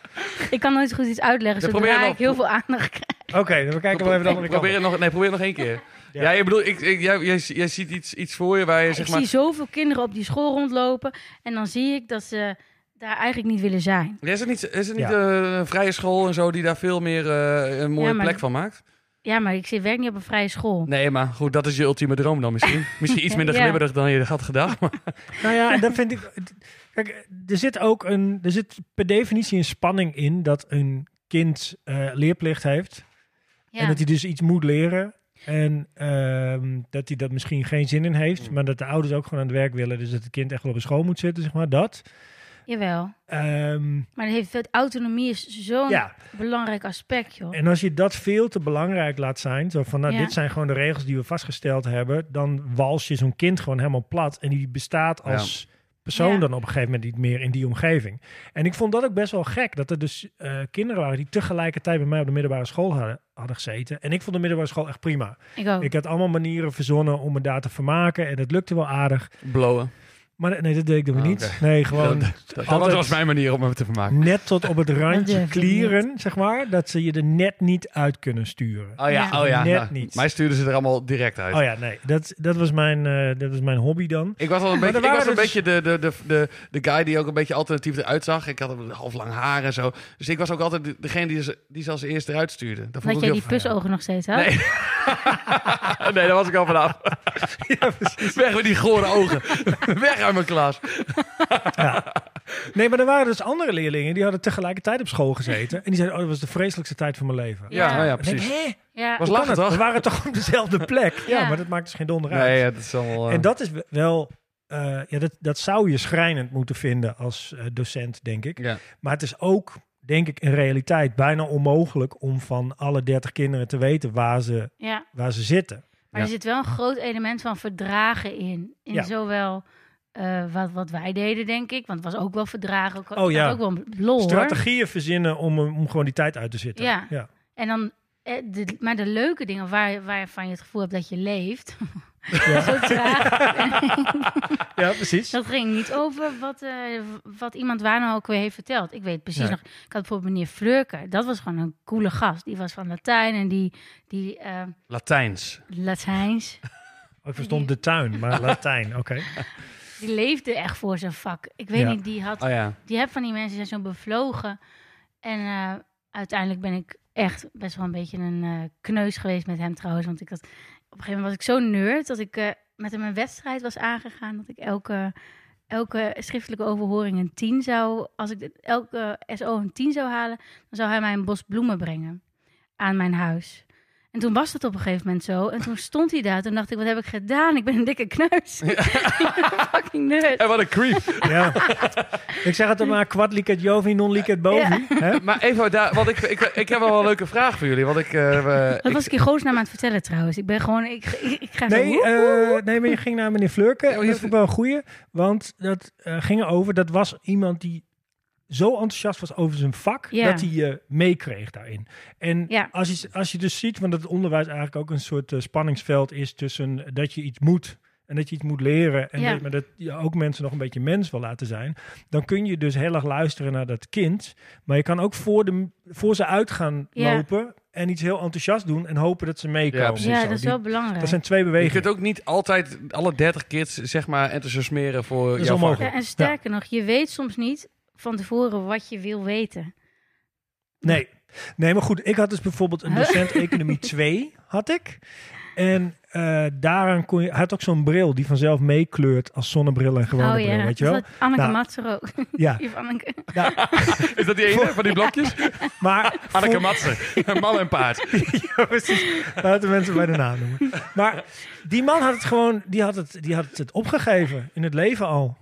Ik kan nooit zo goed iets uitleggen, Ja, probeer zodra nog. ik heel veel aandacht krijg. dan we kijken wel even de andere kant. Probeer het nog, nee, probeer het nog één keer. Ja, Ja. je bedoelt, ik, ik, jij, jij, jij ziet iets, iets voor je waar je zeg ik maar... zie zoveel kinderen op die school rondlopen. En dan zie ik dat ze daar eigenlijk niet willen zijn. Ja, Is het niet, is het niet Ja. een vrije school en zo die daar veel meer eh, een mooie Ja, maar- plek van maakt? Ja, maar ik zit werk niet op een vrije school. Nee, maar goed, dat is je ultieme droom dan misschien. Misschien iets minder Ja. glibberig dan je had gedacht. maar- Nou ja, en dan vind ik. Kijk, er zit ook een. Er zit per definitie een spanning in dat een kind eh, leerplicht heeft. Ja. En dat hij dus iets moet leren. En ehm, dat hij dat misschien geen zin in heeft. Maar dat de ouders ook gewoon aan het werk willen. Dus dat het kind echt wel op een school moet zitten, zeg maar. Dat. Jawel. Ehm, Maar dat heeft, autonomie is zo'n ja, belangrijk aspect, joh. en als je dat veel te belangrijk laat zijn. Zo van, nou, Ja. dit zijn gewoon de regels die we vastgesteld hebben. Dan wals je zo'n kind gewoon helemaal plat. En die bestaat als persoon Ja. dan op een gegeven moment niet meer in die omgeving. En ik vond dat ook best wel gek. Dat er dus eh, kinderen waren die tegelijkertijd bij mij op de middelbare school hadden, hadden gezeten. En ik vond de middelbare school echt prima. Ik ook. Ik had allemaal manieren verzonnen om me daar te vermaken. En het lukte wel aardig. Blowen. Maar nee, dat deed ik dan weer niet. oké. Nee, gewoon Dat, dat altijd- was mijn manier om me te vermaken. net tot op het randje klieren, zeg maar. Dat ze je er net niet uit kunnen sturen. Oh ja, Ja. oh ja. Net nou, niet. Mij stuurden ze er allemaal direct uit. Oh ja, nee. Dat, dat, was, mijn, eh, dat was mijn hobby dan. Ik was wel een beetje, ik was een dus- beetje de, de, de, de, de guy die ook een beetje alternatief eruit zag. Ik had een half lang haar en zo. Dus ik was ook altijd de- degene die ze, die ze als eerste eruit stuurde. Dat ik jij die pusogen nog steeds had. Nee. nee, daar was ik al vanaf. Weg met die gore ogen. Weg uit mijn klas. Nee, maar er waren dus andere leerlingen die hadden tegelijkertijd op school gezeten. En die zeiden, oh, dat was de vreselijkste tijd van mijn leven. Ja, Ja. nou ja, denk ik, precies. Ja, Was lachen het? toch? We waren toch op dezelfde plek? Ja, Ja. maar dat maakt dus geen donder uit. Nee, ja, dat is allemaal... eh, En dat is wel... eh, ja, dat, dat zou je schrijnend moeten vinden als eh, docent, denk ik. ja. Maar het is ook, denk ik, in realiteit bijna onmogelijk om van alle 30 kinderen te weten waar ze, ja. waar ze zitten. Maar Ja. er zit wel een groot element van verdragen in. In Ja. zowel eh, wat, wat wij deden, denk ik. Want het was ook wel verdragen. Ook, Oh ja. ook wel lol, hoor. Strategieën verzinnen om, om gewoon die tijd uit te zitten. Ja. ja. En dan, eh, de, maar de leuke dingen waar, waarvan je het gevoel hebt dat je leeft. Ja. zo traag. Ja, precies. dat ging niet over wat, eh, wat iemand waar nou ook weer heeft verteld. Ik weet precies Nee. nog. Ik had bijvoorbeeld meneer Flurker. Dat was gewoon een coole gast. Die was van Latijn en die, die eh, Latijns. Latijns. Oh, ik verstond de tuin, maar Latijn, oké. Die leefde echt voor zijn vak. Ik weet Ja. niet, die had Oh die heb van die mensen zijn zo bevlogen. En eh, uiteindelijk ben ik echt best wel een beetje een eh, kneus geweest met hem trouwens. Want ik had, op een gegeven moment was ik zo nerd dat ik eh, met hem een wedstrijd was aangegaan. Dat ik elke, elke schriftelijke overhoring een 10 zou... Als ik elke SO een 10 zou halen, dan zou hij mij een bos bloemen brengen aan mijn huis. En toen was het op een gegeven moment zo. En toen stond hij daar. Toen dacht ik, wat heb ik gedaan? Ik ben een dikke kneus. Fucking nerd. En wat een creep. Ja. ik zeg het er maar, quad licet jovi, non licet bovi. Hè? Maar even daar, want ik, ik, ik heb wel een leuke vraag voor jullie. Want ik, eh, Dat ik- was ik in goosnaam aan het vertellen trouwens. Ik ben gewoon... Ik, ik, ik ga zo... Nee, eh, nee, maar je ging naar meneer Flurken. Oh, dat vond ik wel een goeie. Want dat eh, ging over, dat was iemand die zo enthousiast was over zijn vak, Ja. dat hij je meekreeg daarin. En Ja. als, je, als je dus ziet, want het onderwijs eigenlijk ook een soort eh, spanningsveld is tussen dat je iets moet en dat je iets moet leren en Ja. dat, maar dat je ook mensen nog een beetje mens wil laten zijn, dan kun je dus heel erg luisteren naar dat kind. Maar je kan ook voor, de, voor ze uit gaan Ja. lopen en iets heel enthousiast doen en hopen dat ze meekomen. Ja, precies. Ja, dat is die- wel belangrijk. dat zijn twee Je bewegingen. kunt ook niet altijd alle 30 kids zeg maar enthousiasmeren voor Dat jouw vak. onmogelijk. Ja, en sterker nog, je weet soms niet van tevoren wat je wil weten. Nee. nee, maar goed, ik had dus bijvoorbeeld een Huh? docent economie 2, had ik. En eh, daaraan kon je, hij had ook zo'n bril die vanzelf meekleurt als zonnebril en gewone oh bril, ja, weet je wel? Is dat Anneke Nou. Matser ook. Ja, Anneke. ja Is dat die ene van die blokjes? maar... Anneke voor- Matsen. Man en paard. Ja, precies. Laten mensen bij de naam noemen. Maar die man had het gewoon, die had het, die had het opgegeven in het leven al.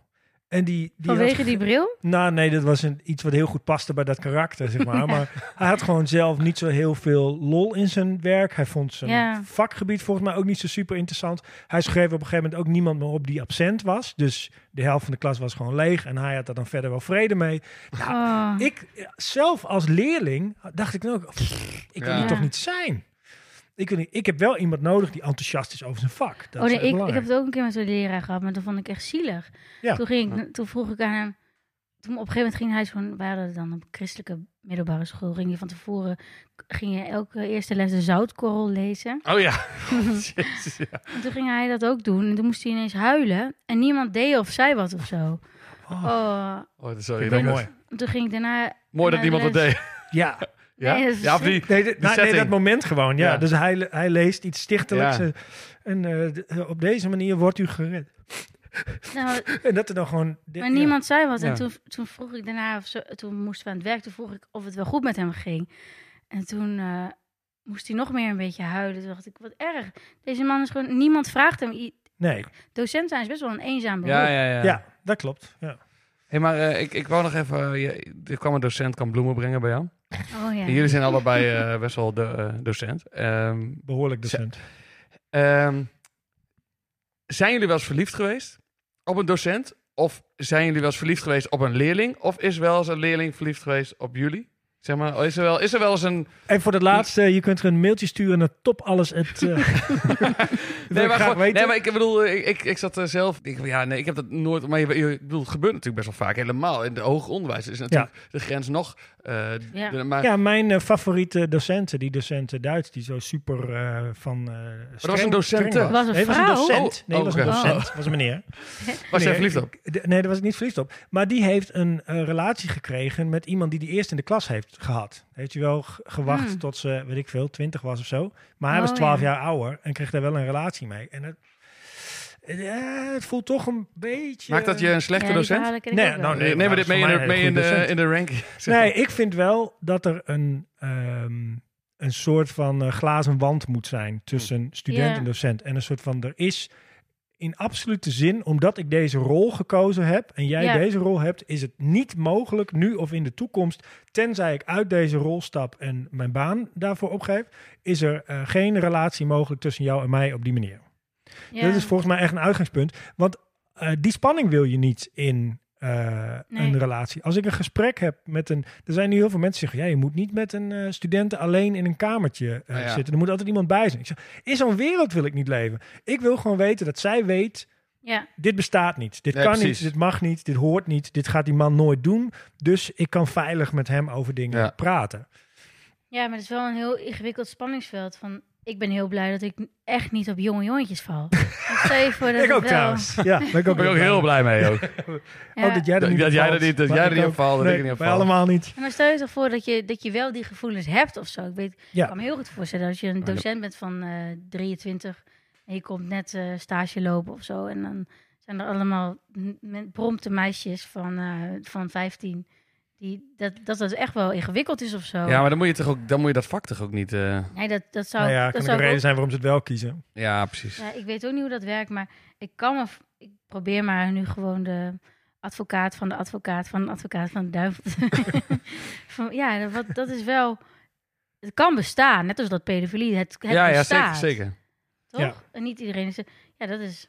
En die, die had Vanwege die bril? Nou, nee, dat was een, iets wat heel goed paste bij dat karakter, zeg maar. Maar hij had gewoon zelf niet zo heel veel lol in zijn werk. Hij vond zijn Ja. vakgebied volgens mij ook niet zo super interessant. Hij schreef op een gegeven moment ook niemand meer op die absent was. Dus de helft van de klas was gewoon leeg. En hij had daar dan verder wel vrede mee. Nou, Oh. ik zelf als leerling dacht ik dan ook, pff, ik wil Ja. hier toch niet zijn. Ik, wil niet, ik heb wel iemand nodig die enthousiast is over zijn vak. Dat oh nee, ik, ik heb het ook een keer met zo'n leraar gehad, maar dat vond ik echt zielig. Ja. Toen, ging ik, toen vroeg ik aan hem, toen op een gegeven moment ging hij zo'n, wij hadden dan een christelijke middelbare school, ging je van tevoren, ging je elke eerste les de zoutkorrel lezen. Oh ja. Jezus, ja. En toen ging hij dat ook doen en toen moest hij ineens huilen en niemand deed of zei wat of zo. Oh, Oh, Oh, dat is wel mooi. en toen ging ik daarna... Mooi dat niemand dat les. deed. Ja, Ja? Nee, ja, of? Nee, nee, setting. dat moment gewoon. Ja. Ja. Dus hij, hij leest iets stichtelijks. Ja. En eh, d- op deze manier wordt u gered. Nou, En dat er dan gewoon... dit- Maar ja. niemand zei wat. Ja. En toen, toen vroeg ik daarna, of zo, toen moesten we aan het werk, toen vroeg ik of het wel goed met hem ging. En toen eh, moest hij nog meer een beetje huilen. Toen dacht ik, wat erg. Deze man is gewoon, niemand vraagt hem. Nee, Docent zijn is best wel een eenzaam beroep. Ja, ja, ja. ja. dat klopt. Ja. Hey, maar eh, ik, ik wou nog even... je- er kwam een docent, kan bloemen brengen bij jou. Oh ja. En jullie zijn allebei eh, best wel de, eh, docent. Ehm, Behoorlijk docent. ehm, zijn jullie wel eens verliefd geweest op een docent? Of zijn jullie wel eens verliefd geweest op een leerling? Of is wel eens een leerling verliefd geweest op jullie? Zeg maar, is er wel, is er wel eens een... En voor het laatste, je kunt er een mailtje sturen naar topalles. Het, uh, Nee, maar, graag gewoon- weten. nee, maar ik bedoel, eh, ik, ik, ik zat er zelf... Ik, ja, nee, ik heb dat nooit... Maar je, je, bedoel, het gebeurt natuurlijk best wel vaak. Helemaal in het hoger onderwijs is natuurlijk de grens nog... eh, Ja. de- maar, Ja, mijn eh, favoriete docenten, die docenten Duits, die zo super eh, van. eh was een docent, was. Was een nee, was een vrouw? docent. Nee, Oh, was een docent. Was een meneer. was jij Nee, verliefd op? nee, daar was ik niet verliefd op. Maar die heeft een eh, relatie gekregen met iemand die die eerst in de klas heeft gehad. Heeft hij wel gewacht Hmm. tot ze, weet ik veel, twintig was of zo. Maar hij Oh, was twaalf ja. jaar ouder en kreeg daar wel een relatie mee. En het, ja, het voelt toch een beetje... Maakt dat je een slechte Ja, docent? Nee, nou, Nee, neem we dit mee, in de, mee in, de, in de ranking. Nee, ik vind wel dat er een, ehm, een soort van eh, glazen wand moet zijn tussen student Ja. en docent. En een soort van, er is in absolute zin, omdat ik deze rol gekozen heb en jij Ja. deze rol hebt, is het niet mogelijk nu of in de toekomst, tenzij ik uit deze rol stap en mijn baan daarvoor opgeef, is er eh, geen relatie mogelijk tussen jou en mij op die manier. Ja. Dat is volgens mij echt een uitgangspunt. Want eh, die spanning wil je niet in eh, Nee. een relatie. Als ik een gesprek heb met een... Er zijn nu heel veel mensen die zeggen... Ja, je moet niet met een eh studenten alleen in een kamertje eh, Ah, ja. zitten. Er moet altijd iemand bij zijn. Ik zeg, in zo'n wereld wil ik niet leven. Ik wil gewoon weten dat zij weet... Ja, Dit bestaat niet. Dit Nee, kan precies. niet. Dit mag niet. Dit hoort niet. Dit gaat die man nooit doen. Dus ik kan veilig met hem over dingen Ja. praten. ja, maar het is wel een heel ingewikkeld spanningsveld. Van, ik ben heel blij dat ik echt niet op jonge jongetjes val. Voor dat ik het ook wel... trouwens. Ja, ben ik ook, Daar ben ik ook heel blij mee ook. Ja. Oh, dat jij er Dat- niet dat op jij er valt. niet- dat jij er niet ook. op valt, dat Nee, ik er niet op allemaal niet. Ja, Maar stel je toch voor dat je, dat je wel die gevoelens hebt of zo. Ik, weet, Ja. ik kan me heel goed voorstellen als je een dat- docent bent van eh 23 en je komt net eh, stage lopen of zo. En dan zijn er allemaal prompte meisjes van, eh, van 15. Die, dat, dat dat echt wel ingewikkeld is of zo. Ja, maar dan moet je, toch ook, dan moet je dat vak toch ook niet... eh, Nee, dat, dat zou, Nou ja, dat kan zou reden ook- zijn waarom ze het wel kiezen. Ja, precies. Ja, ik weet ook niet hoe dat werkt, maar ik kan me... Ik probeer maar nu gewoon de advocaat van de advocaat van de advocaat van de duivel. te- van, ja, dat, wat- dat is wel... Het kan bestaan, net als dat pedofilie. Het, het ja, ja, zeker, bestaat, zeker. Toch? Ja. En niet iedereen is... Ja, dat is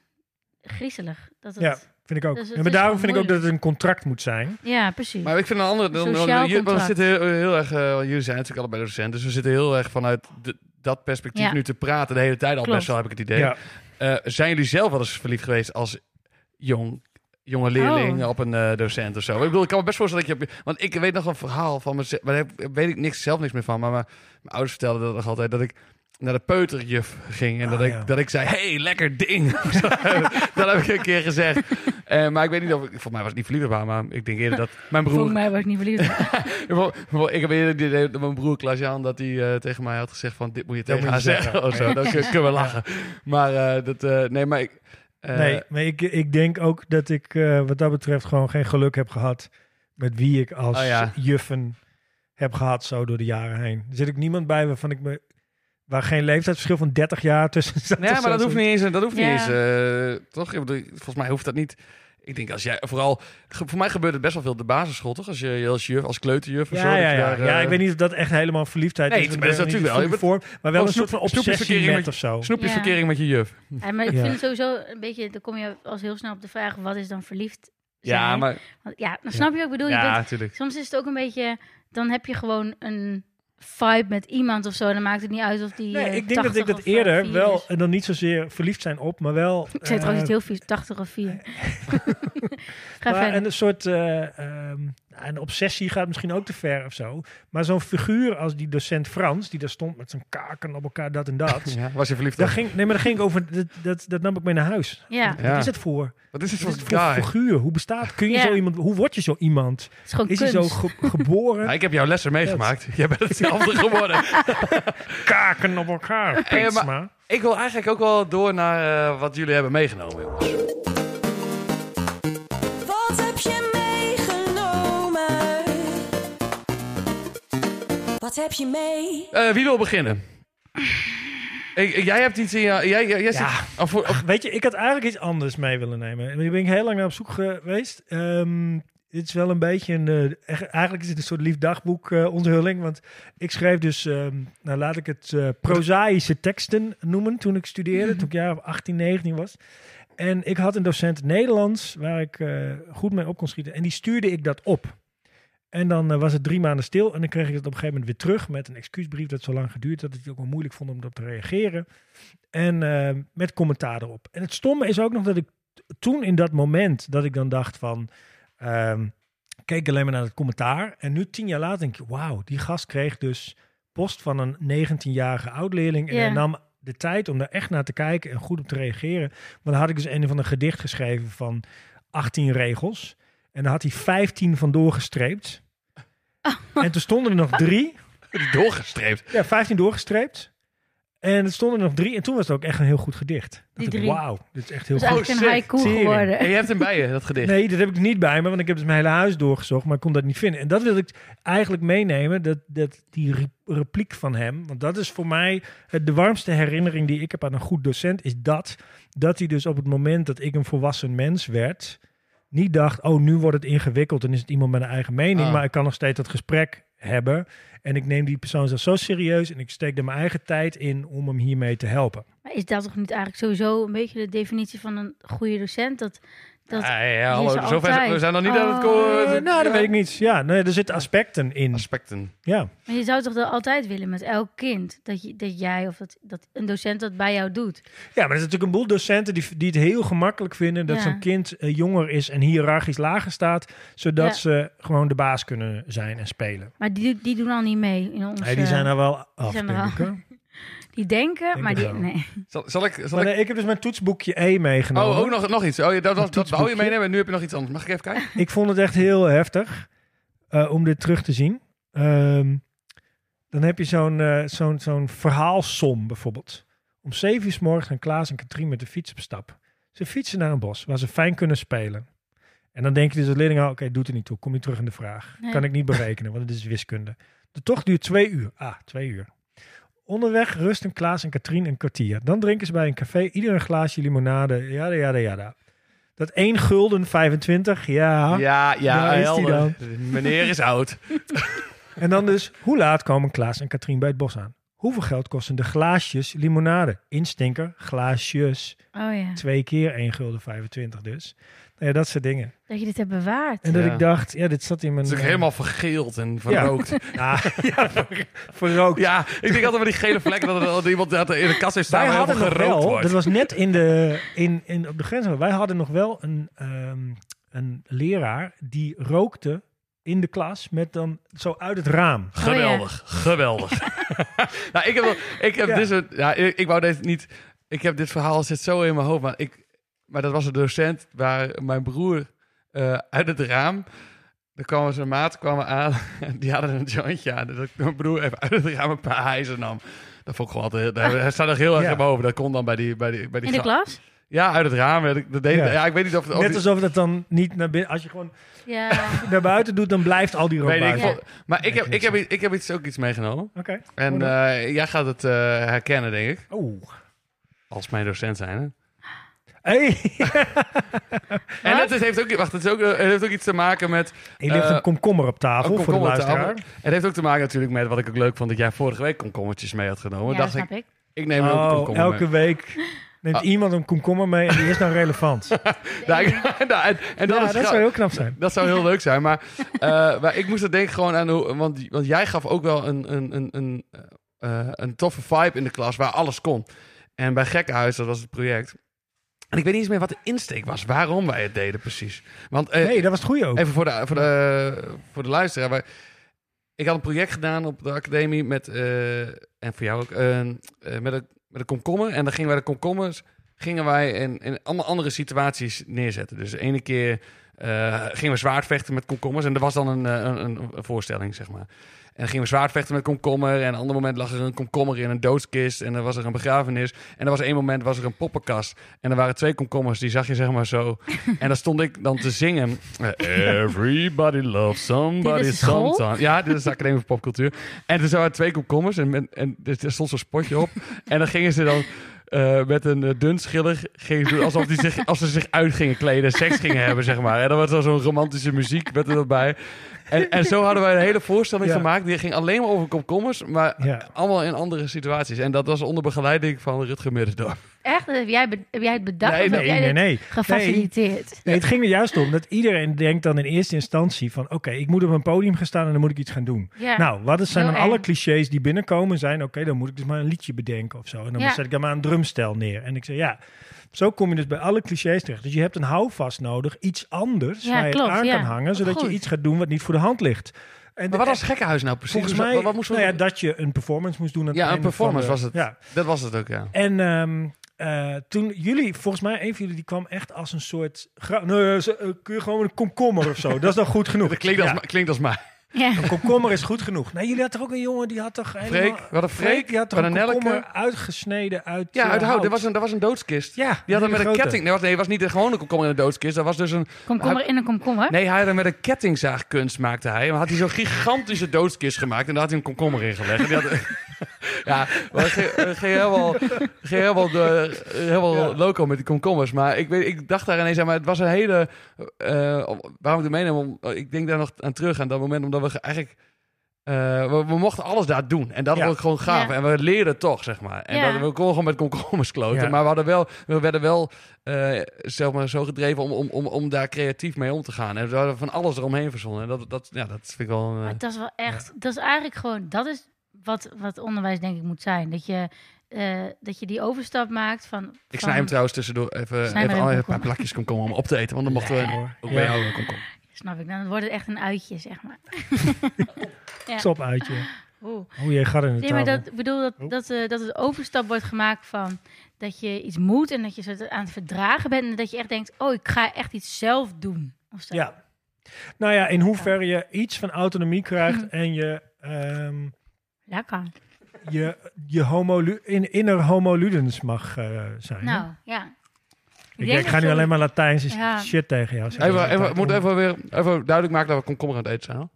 griezelig. Dat het, Ja. Vind ik ook. Dus maar daarom vind ik ook dat het een contract moet zijn. ja, precies. Maar ik vind een andere... Dan, dan, we contract. zitten heel, heel erg... eh, jullie zijn natuurlijk allebei docent, dus we zitten heel erg vanuit de- dat perspectief Ja. nu te praten de hele tijd al Klopt. best wel, heb ik het idee. Ja. Eh, zijn jullie zelf wel eens verliefd geweest als jong, jonge leerling Oh. op een eh, docent of zo? Ik bedoel, ik kan me best voorstellen dat je... Want ik weet nog een verhaal van mezelf, maar daar weet ik niks, zelf niks meer van. Maar mijn, mijn ouders vertelden dat nog altijd, dat ik naar de peuterjuf ging. En Ah, dat, ik, ja. dat ik zei, hey, lekker ding. dat heb ik een keer gezegd. Eh, maar ik weet niet of... ik- Volgens mij was het niet verliefd op haar, maar ik denk eerder dat mijn broer... Volgens mij was ik niet verliefd. Ik heb eerder idee dat mijn broer Klaas-Jan dat hij eh, tegen mij had gezegd van dit moet je tegen moet haar zeggen. zeggen. of zo. Dan kun- kunnen we lachen. Maar eh, dat, eh, nee, maar ik... eh, nee, maar ik, ik denk ook dat ik eh, wat dat betreft gewoon geen geluk heb gehad met wie ik als Oh ja. juffen heb gehad zo door de jaren heen. Er zit ook niemand bij waarvan ik me waar geen leeftijdsverschil van 30 jaar tussen staat. Nee, maar zo. dat hoeft niet eens. Dat hoeft niet Ja. eens eh, toch? Volgens mij hoeft dat niet. Ik denk als jij vooral. Voor mij gebeurt het best wel veel op de basisschool, toch? Als je als juf, als kleuterjuf of zo. Ja, dat ja, ja. daar, ja, eh, ik weet niet of dat echt helemaal verliefdheid Nee, is. maar want dat is natuurlijk wel. de goede vorm, maar wel Oh, een soort van obsessie snoepjesverkering met met- of zo. Snoepjesverkering met je juf. Ja, maar ik Ja. vind het sowieso een beetje, dan kom je als heel snel op de vraag, wat is dan verliefd zijn? Ja, maar. Want, ja, dan snap je wat ik bedoel. Je Ja, bent- natuurlijk. soms is het ook een beetje, dan heb je gewoon een vibe met iemand of zo. En dan maakt het niet uit of die Nee, eh, ik denk dat 80 ik dat eh, eerder 4 wel, en dan niet zozeer verliefd zijn op, maar wel... Ik zei trouwens eh, iets heel vies, 80 of 4. Ga maar verder. een soort eh, ehm, een obsessie gaat misschien ook te ver of zo. Maar zo'n figuur als die docent Frans, die daar stond met zijn kaken op elkaar, dat en dat. Ja, was je verliefd Daar ging, nee, maar daar ging ik over. Dat, dat, dat nam ik mee naar huis. Ja, Wat is het voor? Wat is het voor is het voor guy? figuur? Hoe bestaat? Kun je Ja. zo iemand? Hoe word je zo iemand? is gewoon Is hij zo ge- geboren? Ja, ik heb jouw lessen meegemaakt. Jij bent hetzelfde geworden. kaken op elkaar. Maar-. Ik wil eigenlijk ook wel door naar eh, wat jullie hebben meegenomen. jongens. Wat heb je mee? Eh, wie wil beginnen? Ik, ik- jij hebt iets in je... Jij, jij, jij zit- Ja. oh, oh, Weet je, ik had eigenlijk iets anders mee willen nemen. En Daar ben ik heel lang naar op zoek geweest. Ehm het is wel een beetje een... eh, echt- eigenlijk is het een soort lief dagboek eh, onthulling. Want ik schreef dus... ehm, nou, laat ik het eh, prozaïsche teksten noemen toen ik studeerde. Toen ik jaar of 18, 19 was. En ik had een docent Nederlands waar ik eh, goed mee op kon schieten. En die stuurde ik dat op. En dan eh, was het drie maanden stil. En dan kreeg ik het op een gegeven moment weer terug met een excuusbrief dat zo lang geduurd had. Dat ik het ook wel moeilijk vond om erop te reageren. En eh, met commentaar erop. En het stomme is ook nog dat ik toen in dat moment dat ik dan dacht van... ehm, keek alleen maar naar het commentaar. En nu tien jaar later denk ik, wauw, die gast kreeg dus post van een 19-jarige oud-leerling. En hij nam de tijd om daar echt naar te kijken en goed op te reageren. Want dan had ik dus een van een gedicht geschreven van 18 regels. En daar had hij 15 van doorgestreept. En toen stonden er nog drie. doorgestreept. Ja, 15 doorgestreept. En er stonden er nog drie. En toen was het ook echt een heel goed gedicht. Die drie. Wauw, dit is echt heel Dat is goed. eigenlijk een sick. haiku Tering. geworden. En je hebt hem bij je, dat gedicht. Nee, dat heb ik niet bij me, want ik heb dus mijn hele huis doorgezocht, maar ik kon dat niet vinden. En dat wil ik eigenlijk meenemen, dat, dat die re- repliek van hem, want dat is voor mij het, de warmste herinnering die ik heb aan een goed docent, is dat, dat hij dus op het moment dat ik een volwassen mens werd, niet dacht, oh, nu wordt het ingewikkeld en is het iemand met een eigen mening, Ah. maar ik kan nog steeds dat gesprek hebben. En ik neem die persoon zelfs zo serieus en ik steek er mijn eigen tijd in om hem hiermee te helpen. Maar is dat toch niet eigenlijk sowieso een beetje de definitie van een goede docent? Dat, dat, Ja, ja, hallo. er Zover, we zijn nog niet aan het... Oh. ko- Eh, nou, dat ja. weet ik niet. Ja, nee, er zitten aspecten in. Aspecten. Ja. maar je zou toch dat altijd willen met elk kind? Dat, je, dat jij of dat, dat een docent dat bij jou doet. Ja, maar er zijn natuurlijk een boel docenten die, die het heel gemakkelijk vinden dat Ja. zo'n kind eh, jonger is en hiërarchisch lager staat, zodat Ja. ze gewoon de baas kunnen zijn en spelen. Maar die, die doen al niet mee in ons. Nee, die eh, zijn er wel af, zijn er. Die denken, Denk maar die... wel. Nee. Zal, zal ik... Zal Maar ik... nee, ik heb dus mijn toetsboekje E meegenomen. Oh, ook nog, nog iets. Oh, ja, dat, was, dat wou je toetsboekje. meenemen en nu heb je nog iets anders. Mag ik even kijken? Ik vond het echt heel heftig eh, om dit terug te zien. Ehm, dan heb je zo'n eh, zo'n zo'n verhaalsom bijvoorbeeld. Om zeven uur 's morgens gaan Klaas en Katrien met de fiets op stap. Ze fietsen naar een bos waar ze fijn kunnen spelen. En dan denk je dus als leerling, al, oké, doet er niet toe. Kom je terug in de vraag. Nee. Kan ik niet berekenen, want het is wiskunde. De tocht duurt twee uur. Ah, twee uur. Onderweg rusten Klaas en Katrien een kwartier. Dan drinken ze bij een café ieder een glaasje limonade. Jada, jada, jada. Dat 1 gulden 25, ja. Ja, ja, Daar is die helder. Meneer is oud. En dan dus, hoe laat komen Klaas en Katrien bij het bos aan? Hoeveel geld kosten de glaasjes limonade? Instinker, glaasjes. Oh ja. Twee keer 1 gulden 25 dus. Nou ja, dat soort dingen. Dat je dit hebt bewaard. En dat Ja. ik dacht, ja, dit zat in mijn... Het is ook eh, helemaal vergeeld en verrookt. Ja, ver- verrookt. Ja, ik denk altijd met die gele vlekken dat er dat iemand dat er in de kast heeft staan Wij hadden veel nog gerookt wel, wordt. dat was net in de, in, in, op de grens, wij hadden nog wel een, ehm, een leraar die rookte in de klas met dan zo uit het raam. Geweldig, geweldig. nou, ik heb, wel- ik heb Ja. dit soort, ja, ik, ik wou deze niet, ik heb dit verhaal zit zo in mijn hoofd, maar ik, maar dat was een docent waar mijn broer eh, uit het raam, er kwamen zijn maat kwamen aan, die hadden een jointje aan, dus ik mijn broer even uit het raam een paar hijzen nam. Dat vond ik gewoon altijd, daar, staat nog heel erg Ja. in mijn hoofd. Dat kon dan bij die, bij die, bij die In de klas? Ja, uit het raam. Dat deed, Ja. ja. ik weet niet of, of Net alsof dat dan niet naar binnen, als je gewoon Ja. naar buiten doet, dan blijft al die rook ik, maar ik heb, ik, heb, ik heb iets, ook iets meegenomen. Oké. En Oh, eh, jij gaat het eh, herkennen, denk ik. Oeh. Als mijn docent zijn. Hè? Hey, En het, is- heeft ook, wacht, het, is ook, eh, het heeft ook iets te maken met. hier ligt Eh, een komkommer op tafel een voor de luisteraar. Het heeft ook te maken natuurlijk met wat ik ook leuk vond dat jij vorige week komkommertjes mee had genomen. Ja, dacht snap ik, ik. ik neem ook een Oh, komkommer elke mee. week neemt Ah. iemand een komkommer mee en die is dan relevant. Nou, nou, en, en dat, ja, is dat zou heel knap zijn. dat zou heel leuk zijn. Maar, eh, maar ik moest er denken gewoon aan hoe. Want, want jij gaf ook wel een, een, een, een, eh, een toffe vibe in de klas waar alles kon. En bij Gekkenhuis, dat was het project. En ik weet niet eens meer wat de insteek was. Waarom wij het deden precies. Want eh, Nee, dat was het goede ook. Even voor de, voor de, voor de luisteraar. Maar ik had een project gedaan op de academie met, en voor jou ook, eh, met, een, met een komkommer. En dan gingen wij de komkommers, gingen wij in, in allemaal andere situaties neerzetten. Dus de ene keer eh, gingen we zwaardvechten met komkommers. En er was dan een, eh, een, een voorstelling, zeg maar. En dan gingen we zwaardvechten met komkommer. En een ander moment lag er een komkommer in een doodskist. En dan was er een begrafenis. En er was één moment was er een poppenkast. En er waren twee komkommers, die zag je zeg maar zo. en dan stond ik dan te zingen. eh, Everybody loves somebody sometime. Ja, dit is de Academie voor Popcultuur. En er waren twee komkommers. En, en, en er stond zo'n spotje op. en dan gingen ze dan... eh, met een uh, dun schiller gingen ze doen alsof die zich, als ze zich uit gingen kleden, seks gingen hebben, zeg maar. En dan was er zo'n romantische muziek met er bij. En, en zo hadden wij een hele voorstelling Ja. gemaakt. Die ging alleen maar over komkommers, maar Ja. allemaal in andere situaties. En dat was onder begeleiding van Rutger Middendorp. Echt? Heb jij, heb jij het bedacht Nee, of heb Nee, jij nee, gefaciliteerd? Nee, het ging er juist om dat iedereen denkt dan in eerste instantie van... oké, ik moet op een podium gaan staan en dan moet ik iets gaan doen. Ja. Nou, wat zijn Heel dan alle clichés die binnenkomen zijn... oké, dan moet ik dus maar een liedje bedenken of zo. En dan Ja. zet ik er maar een drumstel neer. En ik zeg, ja, zo kom je dus bij alle clichés terecht. Dus je hebt een houvast nodig, iets anders... Ja, waar je klopt, het aan ja. kan hangen... zodat Goed. je iets gaat doen wat niet voor de hand ligt. En Maar wat was Gekkenhuis nou precies? Volgens mij, wat, wat moesten we nou ja, dat je een performance moest doen. aan het Ja, een performance de- was het. Ja, Dat was het ook, ja. en ehm, eh, toen jullie, volgens mij, een van jullie die kwam echt als een soort. Nee, eh, kun je gewoon een komkommer of zo? Dat is dan goed genoeg. Dat klinkt als, Ja, klinkt als mij. Ja. een komkommer is goed genoeg. Nee, jullie hadden toch ook een jongen die had toch. helemaal- Freek, we hadden Freek, die had toch een komkommer uitgesneden uit. Ja, eh, uit hout. Dat was een, dat was een doodskist. Ja, Die had hem met een ketting. Nee, was, nee, het was niet een gewone komkommer in een doodskist. Dat was dus een... Komkommer in een komkommer? Nee, hij had hem met een kettingzaagkunst maakte hij. Maar had hij zo'n gigantische doodskist gemaakt. En daar had hij een komkommer in gelegd. En die had, ja, maar het ging, het ging helemaal, het ging helemaal, de, helemaal Ja. loco met die komkommers. Maar ik, weet, ik dacht daar ineens aan, maar het was een hele... eh, waarom ik het meeneem, om, ik denk daar nog aan terug aan dat moment. Omdat we ge- eigenlijk... eh, we, we mochten alles daar doen. En dat Ja. was ook gewoon gaaf. Ja. En we leerden toch, zeg maar. En Ja. dat, we konden gewoon met komkommers kloten. Ja. Maar we, hadden wel, we werden wel eh, zeg maar, zo gedreven om, om, om, om daar creatief mee om te gaan. En we hadden van alles eromheen verzonnen. En dat, dat, ja, dat vind ik wel... Maar dat is wel echt, dat is eigenlijk gewoon, dat is wat, wat onderwijs denk ik moet zijn. Dat je, eh, dat je die overstap maakt van... ik van- snij hem trouwens tussendoor even, even, een paar plakjes komkommer om op te eten. Want dan mochten we hoor. ook bij jou een komkommer. Snap ik, dan wordt het echt een uitje, zeg maar. ja. Stop uit je. Oeh. Hoe je gaat in de Nee, maar dat, ik bedoel dat, Oh. dat, eh, dat het overstap wordt gemaakt van dat je iets moet en dat je zo aan het verdragen bent en dat je echt denkt, oh, ik ga echt iets zelf doen. Of zo. Ja. Nou ja, in hoeverre je iets van autonomie krijgt Mhm. en je. ehm, Lekker. je, je homo, in, inner homo ludens mag eh, zijn. hè? Nou, ja. ik, ga nu alleen maar Latijnse Ja. shit tegen jou zeggen. Even, even, we moeten even weer even duidelijk maken dat we komkommer aan het eten zijn. hoor.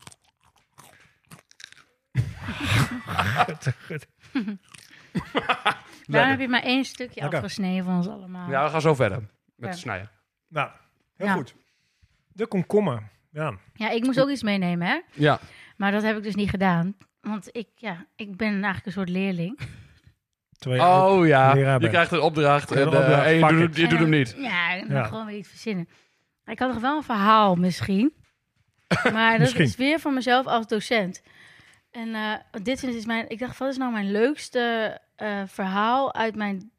Daarom heb je maar één stukje Lekker. afgesneden van ons allemaal. Ja, we gaan zo verder met Ja. snijden. Nou, heel Ja. goed. De komkommer. Ja. Ja, ik moest ook iets meenemen, hè. Ja, Maar dat heb ik dus niet gedaan. Want ik, ja, ik ben eigenlijk een soort leerling. Terwijl je ook Oh ja, leraar je bent. krijgt een opdracht en, Een eh, opdracht, en je, pak doet, het. je doet hem niet. Ja, ik Ja. mag gewoon weer iets verzinnen. Ik had nog wel een verhaal misschien. Maar dat Misschien. is weer van mezelf als docent. En eh, dit is mijn... Ik dacht, wat is nou mijn leukste eh, verhaal uit mijn...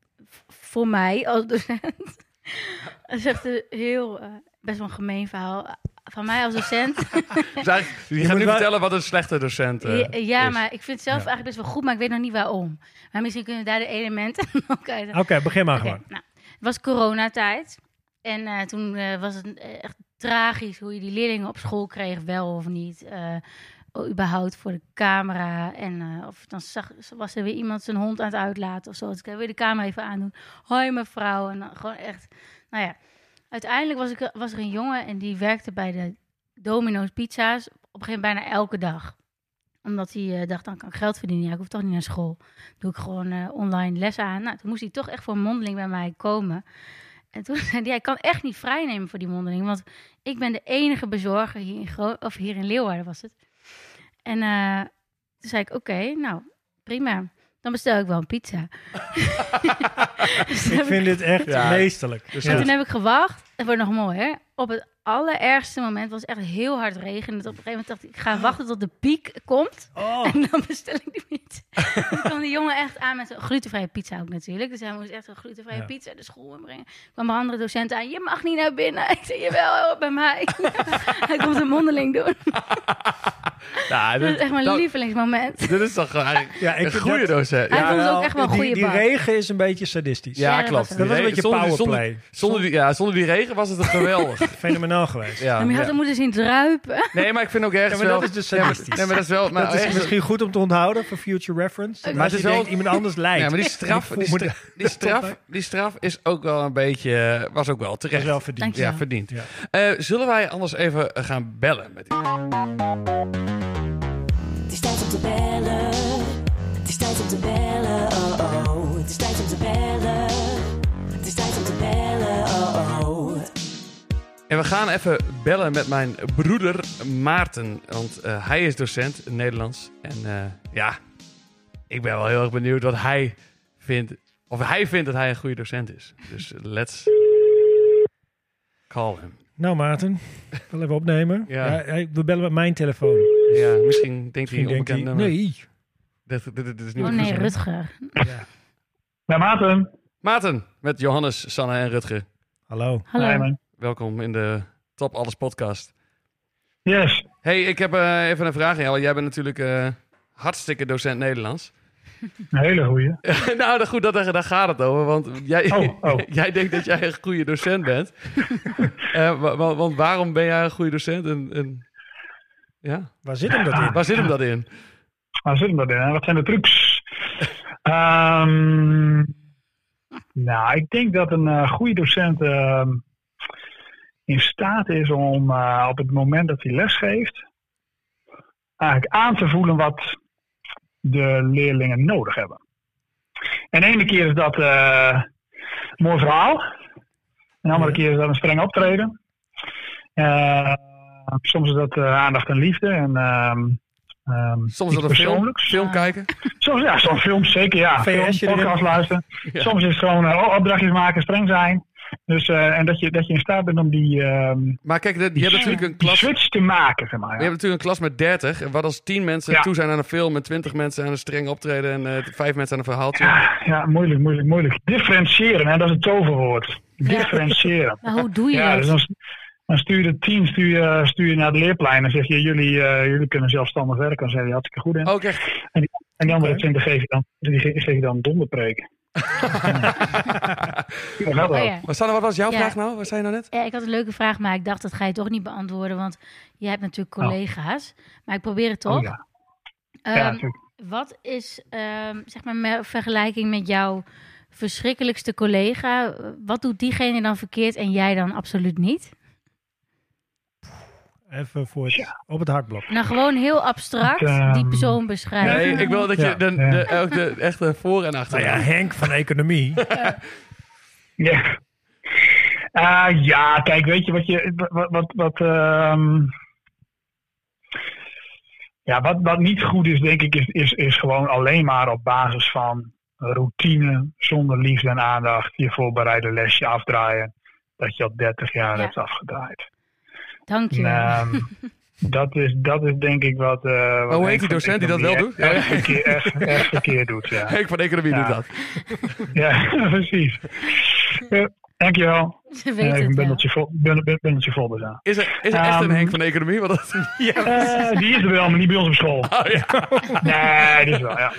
Voor mij als docent. Dat is echt een heel... eh, best wel een gemeen verhaal. Van mij als docent. Dus eigenlijk, je, Je gaat moet nu wel- vertellen wat een slechte docent eh, ja, ja, is. maar ik vind het zelf Ja. eigenlijk best wel goed, maar ik weet nog niet waarom. Maar misschien kunnen we daar de elementen ook uit. Oké, begin maar gewoon. nou, het was coronatijd. En eh, toen eh, was het eh, echt tragisch hoe je die leerlingen op school kreeg, wel of niet. eh, überhaupt voor de camera. En eh, of dan zag, was er weer iemand zijn hond aan het uitlaten of zo. Dus ik wil de camera even aandoen. Hoi mevrouw. En dan gewoon echt, nou ja. Uiteindelijk was, ik, was er een jongen en die werkte bij de Domino's Pizza's op een gegeven moment bijna elke dag omdat hij eh, dacht, dan kan ik geld verdienen. Ja, ik hoef toch niet naar school. Doe ik gewoon eh, online les aan. Nou, toen moest hij toch echt voor mondeling bij mij komen. En toen zei hij, ik kan echt niet vrijnemen voor die mondeling. Want ik ben de enige bezorger hier in, of hier in Leeuwarden was het. En eh, toen zei ik, oké, nou, prima. Dan bestel ik wel een pizza. Dus Ik vind dit echt Ja. meesterlijk. Dus en Ja. toen heb ik gewacht. Het wordt nog mooi, hè? Op het allerergste moment was echt heel hard regen. Dat op een gegeven moment dacht ik, ik ga wachten tot de piek komt. Oh, En dan bestel ik die pizza. Toen kwam die jongen echt aan met een glutenvrije pizza ook natuurlijk. Dus hij moest echt een glutenvrije Ja. pizza de school inbrengen. kwam een andere docent aan, je mag niet naar binnen. Ik zei, jawel, bij mij. hij komt een mondeling doen. Ja, Dat is echt mijn nou, lievelingsmoment. Dit is toch eigenlijk Ja, ik een goede docent. Hij Ja, vond het ook wel, echt wel een die, goede Die bak. regen is een beetje sadistisch. ja, Ja, dat klopt. Dat was een Die beetje zonder- powerplay. Zonder, zonder, die, ja, zonder die regen was het een geweldig. Fenomenaal geweest. ja, maar je had ja. hem moeten zien druipen. Nee, maar ik vind ook ergens Ja, maar wel... dat is dus nee, maar, sadistisch. nee, maar dat is wel... Maar dat is ergens- misschien goed om te onthouden voor future reference. Maar Maar het is wel- iemand anders lijkt. Ja, maar die straf, die, voel me stra- die, straf, die straf is ook wel een beetje... Was ook wel terecht. is wel verdiend. Ja, verdiend. Ja. Eh, zullen wij anders even eh, gaan bellen met? Het is tijd om te bellen. Het is tijd om te bellen. Oh oh. En we gaan even bellen met mijn broeder Maarten. Want eh, hij is docent in Nederlands. En eh, ja, ik ben wel heel erg benieuwd wat hij vindt. Of hij vindt dat hij een goede docent is. Dus let's call him. Nou Maarten, ik wil even opnemen. Ja. Ja. hij- we bellen met mijn telefoon. Ja, misschien denkt hij Misschien een denkt onbekend hij, nummer. nee. Dit, dit, dit is niet Oh nee. Rutger. Ja. Ja, Maarten. Maarten, met Johannes, Sanne en Rutger. Hallo. Hallo. Hi, man. Welkom in de Top Alles podcast. Yes. hey, ik heb eh, even een vraag aan jou. Jij bent natuurlijk eh, hartstikke docent Nederlands. Een hele goeie. nou, dan goed, dat, daar gaat het over. Want jij, Oh, oh. jij denkt dat jij een goede docent bent. Eh, wa- wa- want waarom ben jij een goede docent? En, en, ja? Waar zit hem dat in? Waar zit hem dat in? Waar zit hem dat in? Wat zijn de trucs? Ehm, nou, ik denk dat een goede docent ehm, in staat is om eh, op het moment dat hij lesgeeft, eigenlijk aan te voelen wat de leerlingen nodig hebben. En de ene keer is dat eh, een mooi verhaal. En de andere keer is dat een streng optreden. Eh, soms is dat aandacht en liefde. En, ehm, Soms wel een film, film kijken. Soms, ja, soms films, zeker ja. VS Film, podcast luisteren. Ja. Soms is het gewoon opdrachtjes maken, streng zijn. Dus, eh, en dat je, dat je in staat bent om die, ehm, Maar kijk, de- je hebt natuurlijk een die klas... switch te maken, zeg maar. Je hebt natuurlijk een klas met 30. En wat als 10 mensen Ja. toe zijn aan een film en 20 mensen aan een streng optreden en eh 5 mensen aan een verhaaltje. Ja, ja, moeilijk, moeilijk, moeilijk. Differentiëren, hè, dat is het toverwoord. Differentiëren. Maar hoe doe je Ja, dus dat? dan, dan stuur je het team stuur je, stuur je naar het leerplein en zeg je, jullie, eh, jullie kunnen zelfstandig werken. Dan zeg je hartstikke goed in. Echt. En die andere Oké. 20 geef je dan, die ge- geef je dan donderpreek. Ja, Oh. Maar Sanne, wat was jouw Ja. vraag nou? Wat zei je nou net? Ja, ik had een leuke vraag, maar ik dacht dat ga je toch niet beantwoorden, want je hebt natuurlijk collega's. Maar ik probeer het toch. Oh, ja. Ehm, Ja, natuurlijk. wat is, ehm, zeg maar, met vergelijking met jouw verschrikkelijkste collega? Wat doet diegene dan verkeerd en jij dan absoluut niet? Even voor het, op het hakblok. Nou, gewoon heel abstract ehm, die persoon beschrijven. Nee, ik wil dat je Ja. de, Ja. de, ook de echte voor- en achter. Nou ja, Henk van Economie. Ja. Ah, ja, kijk, weet je wat je. Wat. wat, wat ehm, Ja, wat, wat niet goed is, denk ik, is, is, is gewoon alleen maar op basis van routine, zonder liefde en aandacht, je voorbereide lesje afdraaien, dat je al 30 jaar Ja. hebt afgedraaid. Dank je. Ehm, dat, is, dat is denk ik wat. eh wat hoe heet die docent die dat wel doet? Ja, Echt, ja. verkeer- echt, echt verkeerd doet, ja. Henk van Economie Ja. doet dat. Ja, precies. Ja, dankjewel. Ze Eh, Even een het bundeltje vol, bundel- bundeltje vol dus aan. Is er, is er echt een Ehm, Henk van Economie? Want dat, Eh, die is er wel, maar niet bij ons op school. oh, ja. Nee, die is wel, ja.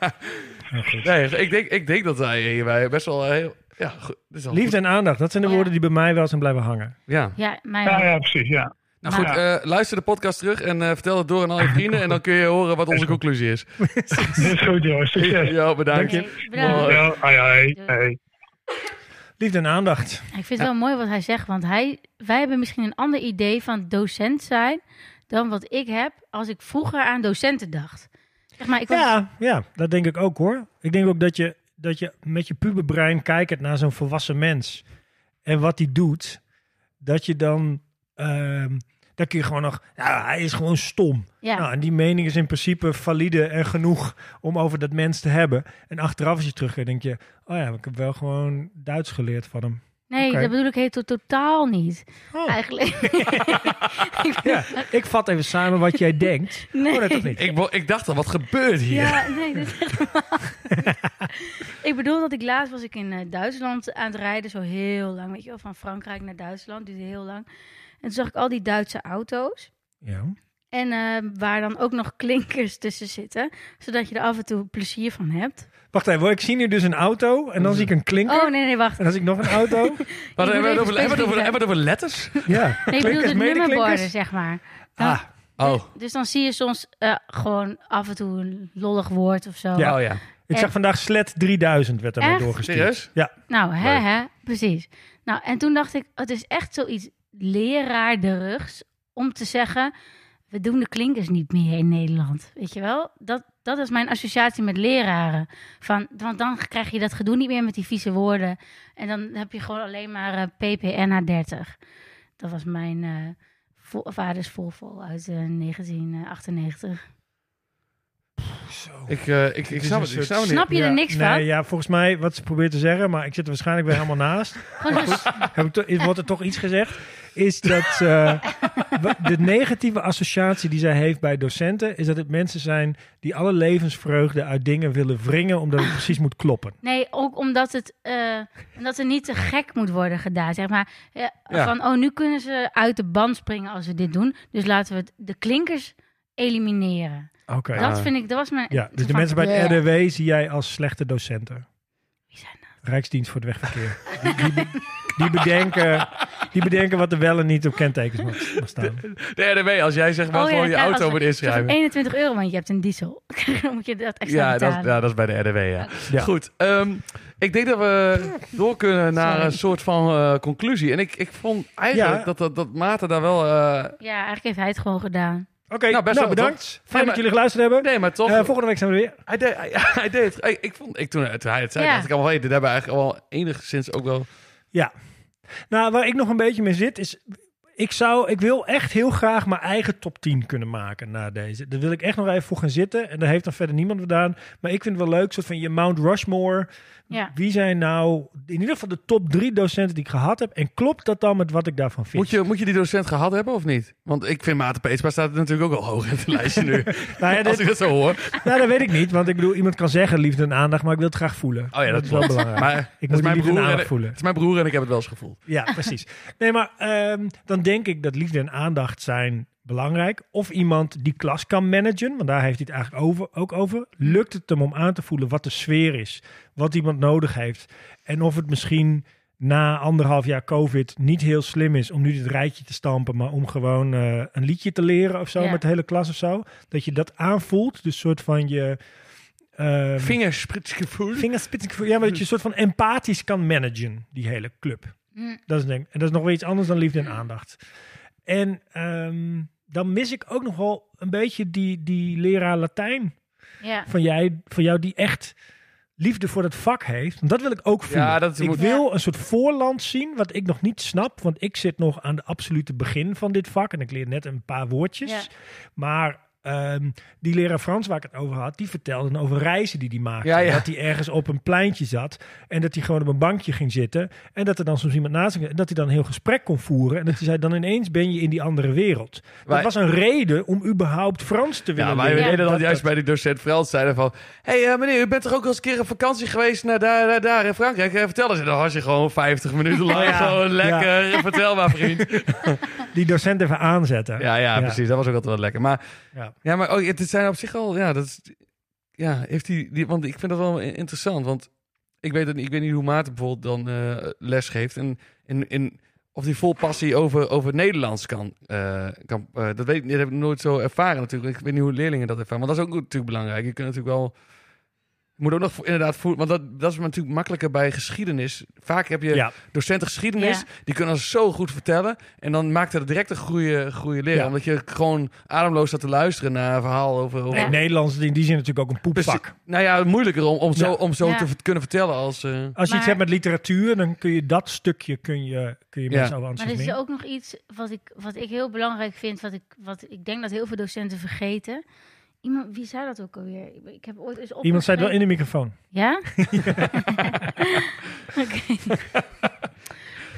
nee, ik, denk, ik denk dat wij hierbij best wel eh, heel... Ja, goed, is wel Liefde en aandacht, dat zijn de Ja. woorden die bij mij wel zijn blijven hangen. Ja. Ja, Ja, precies, ja. Nou goed, eh, luister de podcast terug en eh, vertel het door aan al je vrienden. en dan kun je horen wat onze conclusie is. Dit is goed, jongens. Succes. Ja, bedankt. Oké. Ja. Liefde en aandacht. Ik vind het wel mooi wat hij zegt, want hij, wij hebben misschien een ander idee van docent zijn dan wat ik heb als ik vroeger aan docenten dacht. Zeg maar, ik was, Ja, ja, dat denk ik ook hoor. Ik denk ook dat je, dat je met je puberbrein kijkt naar zo'n volwassen mens. En wat hij doet, dat je dan... ehm dan kun je gewoon nog... Ja, hij is gewoon stom. ja. Nou, en die mening is in principe valide en genoeg om over dat mens te hebben. En achteraf als je terug denk je... Oh ja, ik heb wel gewoon Duits geleerd van hem. Nee, dat bedoel ik heet to- totaal niet. Oh. Eigenlijk. Ja, ik vat even samen wat jij denkt. Nee. Oh, dat toch niet? Ik, ik dacht al, wat gebeurt hier? Ja, nee, dat is helemaal Ik bedoel dat ik laatst was ik in eh, Duitsland aan het rijden, zo heel lang, weet je wel, van Frankrijk naar Duitsland, duurde heel lang. En toen zag ik al die Duitse auto's. Ja. En eh, waar dan ook nog klinkers tussen zitten, zodat je er af en toe plezier van hebt. Wacht even, ik zie nu dus een auto en dan zie ik een klinker. Oh nee, nee, wacht. En dan zie ik nog een auto. Wat, hebben, we het over, hebben, we het over, specifiek hebben we het over letters? Ja, Nee, ik bedoel klinkers, de nummerborden, zeg maar. Dan- Ah, Oh, Dus dan zie je soms eh, gewoon af en toe een lollig woord of zo. Ja. oh ja. ik En- zag vandaag SLED 3000 werd Echt? doorgestuurd. Serieus? Ja, Nou, hè, hè, precies. Nou, en toen dacht ik, het is echt zoiets leraarderigs om te zeggen, we doen de klinkers niet meer in Nederland. Weet je wel? Dat, dat is mijn associatie met leraren. Van, want dan krijg je dat gedoe niet meer met die vieze woorden. En dan heb je gewoon alleen maar eh, PPNH 30. Dat was mijn eh vo- vaders uit eh, 1998. Ik, eh, ik, ik, snap het, ik je er Ja, niks nee, van? Ja, volgens mij wat ze probeert te zeggen, maar ik zit er waarschijnlijk weer helemaal naast. Is- wordt er toch iets gezegd? Is dat eh, de negatieve associatie die zij heeft bij docenten, is dat het mensen zijn die alle levensvreugde uit dingen willen wringen, omdat het precies moet kloppen. Nee, ook omdat het eh, omdat er niet te gek moet worden gedaan. Zeg maar ja, Ja. van oh, nu kunnen ze uit de band springen als we dit doen. Dus laten we het, de klinkers elimineren. Oké. Dat vind ik, dat was mijn. Ja, dus de mensen bij het bleh. RDW zie jij als slechte docenten. Wie zijn dat? Rijksdienst voor het wegverkeer. Die, die, be- die, bedenken, die bedenken wat er wel en niet op kentekens mag, mag staan. De RDW, als jij zeg maar Oh ja, gewoon je auto als- moet inschrijven. 21 euro, want je hebt een diesel. Dan moet je dat extra Ja dat, ja, dat is bij de RDW, ja. Ja. Goed, ehm, ik denk dat we door kunnen naar Sorry. een soort van eh, conclusie. En ik, ik vond eigenlijk Ja. dat, dat, dat Maarten daar wel... eh, Ja, eigenlijk heeft hij het gewoon gedaan. Oké, Nou, best nou, wel, bedankt. toch? Fijn Nee, dat maar- jullie geluisterd hebben. nee, maar toch... Eh, volgende week zijn we er weer. hij, deed, hij, hij deed het. Ik, ik vond, ik, toen, toen hij het zei, Ja. dacht ik al, hey, dit hebben we eigenlijk al enigszins ook wel... Ja. Nou, waar ik nog een beetje mee zit is... Ik, zou, ik wil echt heel graag mijn eigen top 10 kunnen maken na deze. Daar wil ik echt nog even voor gaan zitten. En daar heeft dan verder niemand gedaan. Maar ik vind het wel leuk, soort van je Mount Rushmore. Ja. Wie zijn nou in ieder geval de top drie docenten die ik gehad heb? En klopt dat dan met wat ik daarvan vind? Moet je, moet je die docent gehad hebben of niet? Want ik vind Maarten Peetsma staat natuurlijk ook al hoog in het lijstje nu. Nou ja, Als dit, ik dat zo hoor. nou, dat weet ik niet. Want ik bedoel, iemand kan zeggen liefde en aandacht, maar ik wil het graag voelen. Oh ja, dat, is wel belangrijk. Maar ik dat is moet mijn liefde en broer en, aandacht voelen. het is mijn broer en ik heb het wel eens gevoeld. Ja, precies. Nee, maar ehm, dan denk ik dat liefde en aandacht zijn belangrijk. Of iemand die klas kan managen, want daar heeft hij het eigenlijk over, ook over. Lukt het hem om aan te voelen wat de sfeer is, wat iemand nodig heeft. En of het misschien na anderhalf jaar COVID niet heel slim is om nu dit rijtje te stampen, maar om gewoon eh, een liedje te leren of zo Ja. met de hele klas of zo. Dat je dat aanvoelt, dus soort van je... ehm, Vingerspritsgevoel. Vingerspitsengevoel. Ja, maar dat je een soort van empathisch kan managen, die hele club. Hm. Dat is, denk, ik- en dat is nog weer iets anders dan liefde en aandacht. En ehm, dan mis ik ook nog wel een beetje die, die leraar Latijn Ja. van, jij, van jou, die echt liefde voor het vak heeft. Want dat wil ik ook voelen. Ja, dat ik moet- wil een soort voorland zien, wat ik nog niet snap. Want ik zit nog aan de absolute begin van dit vak. En ik leer net een paar woordjes. Ja. Maar ehm, die leraar Frans waar ik het over had, die vertelde dan over reizen die hij maakte. Ja, ja. Dat hij ergens op een pleintje zat en dat hij gewoon op een bankje ging zitten. En dat er dan soms iemand naast hem en dat hij dan een heel gesprek kon voeren. En dat hij zei, dan ineens ben je in die andere wereld. Dat Wij- was een reden om überhaupt Frans te willen Ja, maar we deden dat Dat- juist bij die docent Frans. Zeiden van, hé hey, eh, meneer, u bent toch ook al eens een keer op vakantie geweest naar daar, daar, daar in Frankrijk? Eh, vertel eens. En dan was je gewoon 50 minuten lang Ja. gewoon lekker. Vertel maar, vriend. Die docent even aanzetten. Ja, ja, precies. Dat was ook altijd wel lekker. Maar, Ja. maar oh, het zijn op zich al, ja, dat ja, heeft hij, die, want ik vind dat wel interessant, want ik weet, niet- ik weet niet hoe Maarten bijvoorbeeld dan eh, les geeft en in, in, of die vol passie over, over het Nederlands kan, eh, kan eh, dat weet dat heb ik nooit zo ervaren natuurlijk. Ik weet niet hoe leerlingen dat ervaren, maar dat is ook natuurlijk belangrijk. Je kunt natuurlijk wel, moet ook nog inderdaad voelen, want dat, dat is natuurlijk makkelijker bij geschiedenis. Vaak heb je Ja. docenten geschiedenis, Ja. die kunnen zo goed vertellen. En dan maakt het direct een goede, goede. Ja. Omdat je gewoon ademloos staat te luisteren naar een verhaal over... over Nee, Nederlands is in die zin natuurlijk ook een poepvak. Nou ja, moeilijker om, om zo, Ja. om zo Ja. te kunnen vertellen als... eh, Als je Maar- iets hebt met literatuur, dan kun je dat stukje kun je, kun je Ja. mensen over Maar er is ook nog iets wat ik, wat ik heel belangrijk vind, wat ik, wat ik denk dat heel veel docenten vergeten. Iemand, wie zei dat ook alweer? Ik- heb ooit eens op. Iemand zei het wel in de microfoon. Ja? Oké.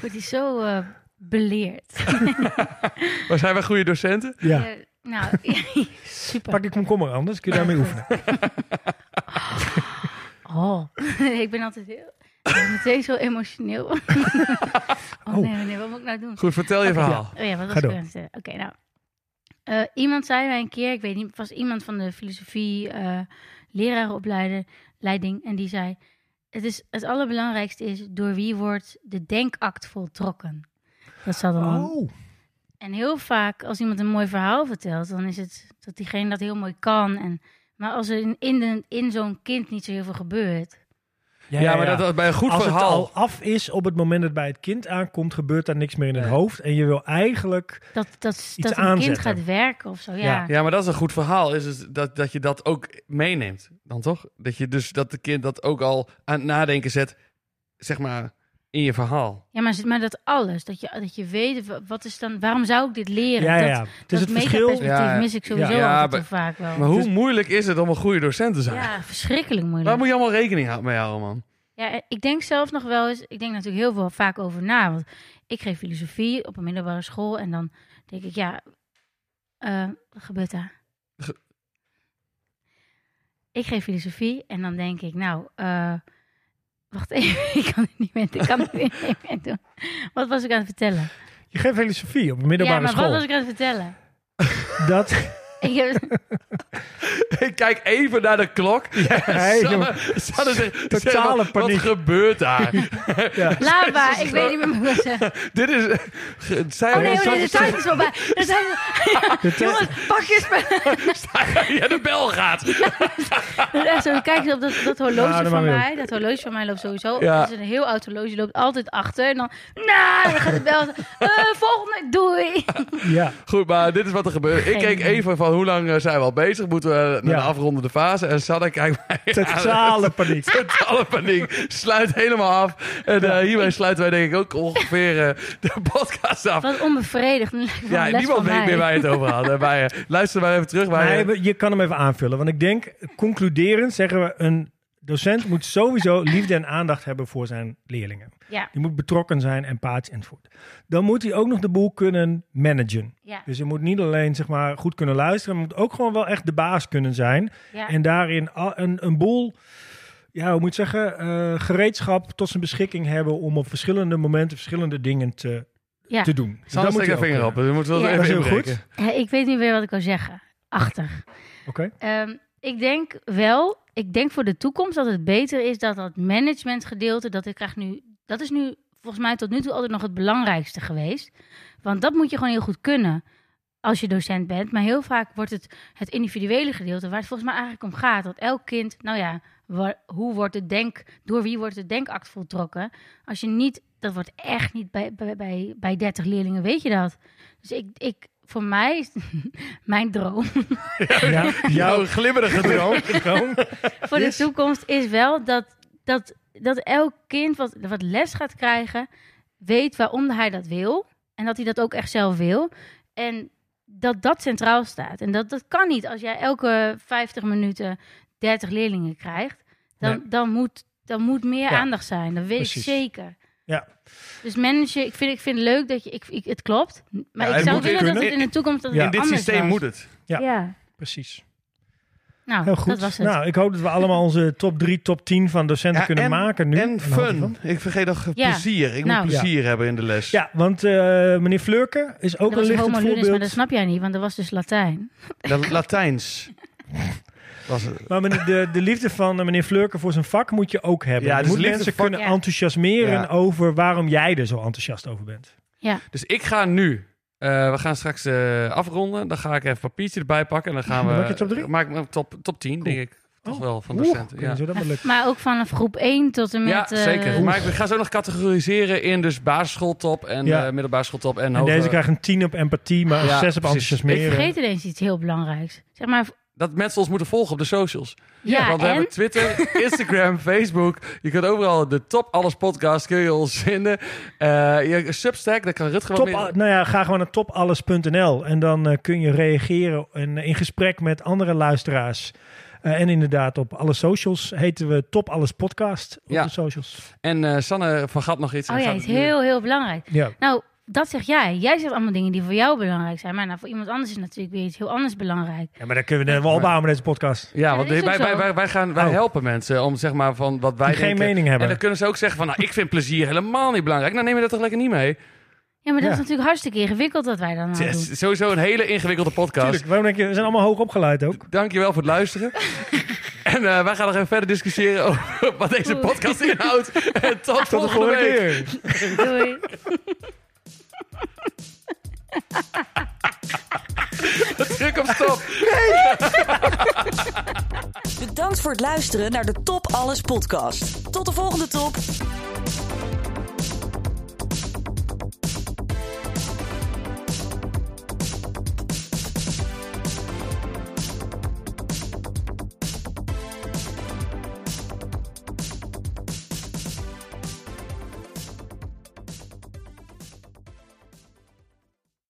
Wordt hij zo eh, beleerd. Maar zijn wij goede docenten? Ja. Nou, super. Pak ik komkommer anders, kun je daarmee oefenen. Oh, ik ben altijd heel... Ik ben meteen zo emotioneel. oh, nee, nee, wat moet ik nou doen? Goed, vertel je verhaal. Oh ja, wat Ga was ik door. aan het zeggen? Oké, nou. Eh, iemand zei mij een keer, ik weet niet, het was iemand van de filosofie eh lerarenopleiding, leiding, en die zei: het, is, het allerbelangrijkste is door wie wordt de denkact voltrokken. Dat zal dan. Oh, En heel vaak, als iemand een mooi verhaal vertelt, dan is het dat diegene dat heel mooi kan. En, maar als er in, in, de- in zo'n kind niet zo heel veel gebeurt. Ja, maar dat, dat bij een goed Als verhaal... het al af is op het moment dat het bij het kind aankomt, gebeurt daar niks meer in het Nee. hoofd. En je wil eigenlijk... Dat, dat, dat een kind gaat werken of zo. Ja. Ja. Ja, maar dat is een goed verhaal. Is het dat, dat je dat ook meeneemt. Dan toch? Dat je dus dat de kind dat ook al aan het nadenken zet. Zeg maar in je verhaal. Ja, maar, maar dat alles, dat je, dat je weet, wa- wat is dan, waarom zou ik dit leren? Ja, ja, dat, is dat het verschil... Ja, mis ik sowieso ja, altijd maar- vaak wel. Maar hoe moeilijk is het om een goede docent te zijn? ja, verschrikkelijk moeilijk. Waar moet je allemaal rekening houden mee houden, man? Ja, ik denk zelf nog wel eens, ik denk natuurlijk heel veel vaak over na. Want ik geef filosofie op een middelbare school en dan denk ik, ja, eh, wat gebeurt daar? Ge- Ik geef filosofie en dan denk ik, nou, eh, wacht even, ik kan het niet meer, ik kan het niet meer doen. Wat was ik aan het vertellen? Je geeft filosofie op een Ja, middelbare maar school. wat was ik aan het vertellen? Dat... Ik heb, Ik kijk even naar de klok. Hey, Sanne, jongen. Sanne zegt, Totale wat, paniek. Wat gebeurt daar? laat maar, ik weet niet meer wat ik zeggen. Dit is... Zij Oh nee, oh nee, de tijd is voorbij. De tijd is- Jongens, pak je. Ja, de bel gaat. Ja, zo, kijk eens op dat, dat horloge Ja, dat van mij. Dat horloge van mij loopt sowieso. Ja. Het is een heel oud horloge. loopt altijd achter. En dan, nou, dan gaat de bel. Eh, volgende, doei. Ja. Goed, maar dit is wat er gebeurt. Ik keek even van hoe lang eh, zijn we al bezig? Moeten we naar Ja. de afrondende fase? En Sanne kijkt mij Totale paniek. Totale paniek. Sluit helemaal af. En eh, hiermee sluiten wij denk ik ook ongeveer eh, de podcast af. Wat onbevredigd. Wel Ja, niemand weet meer waar je het over had. Eh, luister maar even terug. Nee, eh, je kan hem even aanvullen. Want ik denk, concluderend zeggen we... een docent moet sowieso liefde en aandacht hebben voor zijn leerlingen. Ja, Die moet betrokken zijn, empathisch enzovoort. Dan moet hij ook nog de boel kunnen managen. ja, Dus je moet niet alleen zeg maar, goed kunnen luisteren... maar moet ook gewoon wel echt de baas kunnen zijn. ja. En daarin al- een, een boel... Ja, hoe moet je zeggen? eh, gereedschap tot zijn beschikking hebben... om op verschillende momenten verschillende dingen te, ja. te doen. Dus dat moet vinger op. kunnen. Dus we moeten wel Ja. Dat is even heel goed. Ja, Ik weet niet meer wat ik wil zeggen. Achter. Oké. Ehm, ik denk wel, ik denk voor de toekomst dat het beter is dat dat managementgedeelte, dat ik krijg nu, dat is nu volgens mij tot nu toe altijd nog het belangrijkste geweest. Want dat moet je gewoon heel goed kunnen als je docent bent. Maar heel vaak wordt het het individuele gedeelte, waar het volgens mij eigenlijk om gaat. Dat elk kind, nou ja, waar- hoe wordt het denk, door wie wordt het denkact voltrokken? Als je niet, dat wordt echt niet bij, bij, bij, bij 30 leerlingen, weet je dat. Dus ik, ik voor mij is mijn droom Ja, Jouw glibberige droom. droom. voor Yes. de toekomst is wel dat, dat, dat elk kind wat, wat les gaat krijgen, weet waarom hij dat wil. En dat hij dat ook echt zelf wil. En dat dat centraal staat. En dat, dat kan niet als jij elke 50 minuten 30 leerlingen krijgt. Dan, Nee. dan, moet, dan moet meer Ja, aandacht zijn. Dat weet precies. ik zeker. Ja. Dus managen, ik vind, ik vind het leuk dat je... Ik, ik, het klopt. Maar Ja, ik zou willen dat het in de toekomst dat Ja. In het dit anders systeem was. moet het. Ja. Ja. Precies. Nou, Heel goed. dat was het. Nou, ik hoop dat we allemaal onze top 3, top 10 van docenten Ja, kunnen en- maken nu. En fun. Ik vergeet nog Ja. plezier. Ik Nou. moet plezier hebben in de les. Ja, want eh, meneer Flurke is ook dat een homo ludens, maar voorbeeld. dat snap jij niet, want dat was dus Latijn. Dat Latijns. Was het. Maar meneer- de, de liefde van eh, meneer Flurke voor zijn vak moet je ook hebben. Ja, je dus moet mensen kunnen Ja. enthousiasmeren Ja. over waarom jij er zo enthousiast over bent. Dus ik ga nu. eh, we gaan straks eh, afronden. Dan ga ik even papiertje erbij pakken. En dan gaan we. Dan maak je top drie? Maak ik mijn top, top 10, denk ik. Toch Oh. wel van Oeh, docenten. kunnen Ja. dat maar. Maar ook vanaf groep 1 tot en met... Ja, zeker. Maar ik ga zo nog categoriseren in dus basisschooltop en Ja. eh middelbare schooltop en, En hoger. deze krijgt een 10 op empathie, maar een Ja, 6 op precies. Ik vergeet ineens iets heel belangrijks. Zeg maar, Dat mensen ons moeten volgen op de socials. ja, Want we en... hebben Twitter, Instagram, Facebook. Je kunt overal de Top Alles podcast kun je ons vinden. Eh je Substack, daar kan Rutger Top, meer... nou ja, ga gewoon naar topalles.nl en dan eh, kun je reageren en eh, in gesprek met andere luisteraars. Eh, en inderdaad, op alle socials heten we Top Alles Podcast op Ja. de socials. En eh, Sanne van Gat nog iets. Oh ja, is heel, heel belangrijk. Ja. Nou, dat zeg jij. Jij zegt allemaal dingen die voor jou belangrijk zijn. Maar nou, voor iemand anders is natuurlijk weer iets heel anders belangrijk. ja, maar dan kunnen we wel opbouwen met deze podcast. Ja, want wij, wij, wij, wij, gaan, wij Oh. helpen mensen om zeg maar van wat wij Die geen denken. mening En hebben. dan kunnen ze ook zeggen van, nou, ik vind plezier helemaal niet belangrijk. Nou, neem je dat toch lekker niet mee? Ja, maar dat Ja. is natuurlijk hartstikke ingewikkeld wat wij dan Het is doen. sowieso een hele ingewikkelde podcast. Tuurlijk, waarom denk je, we zijn allemaal hoog opgeleid ook. Dankjewel voor het luisteren. en eh, wij gaan nog even verder discussiëren over wat deze podcast inhoudt. En tot, Tot de volgende volgende week. keer. Doei. Druk op stop. Bedankt voor het luisteren naar de Top Alles podcast. Tot de volgende top.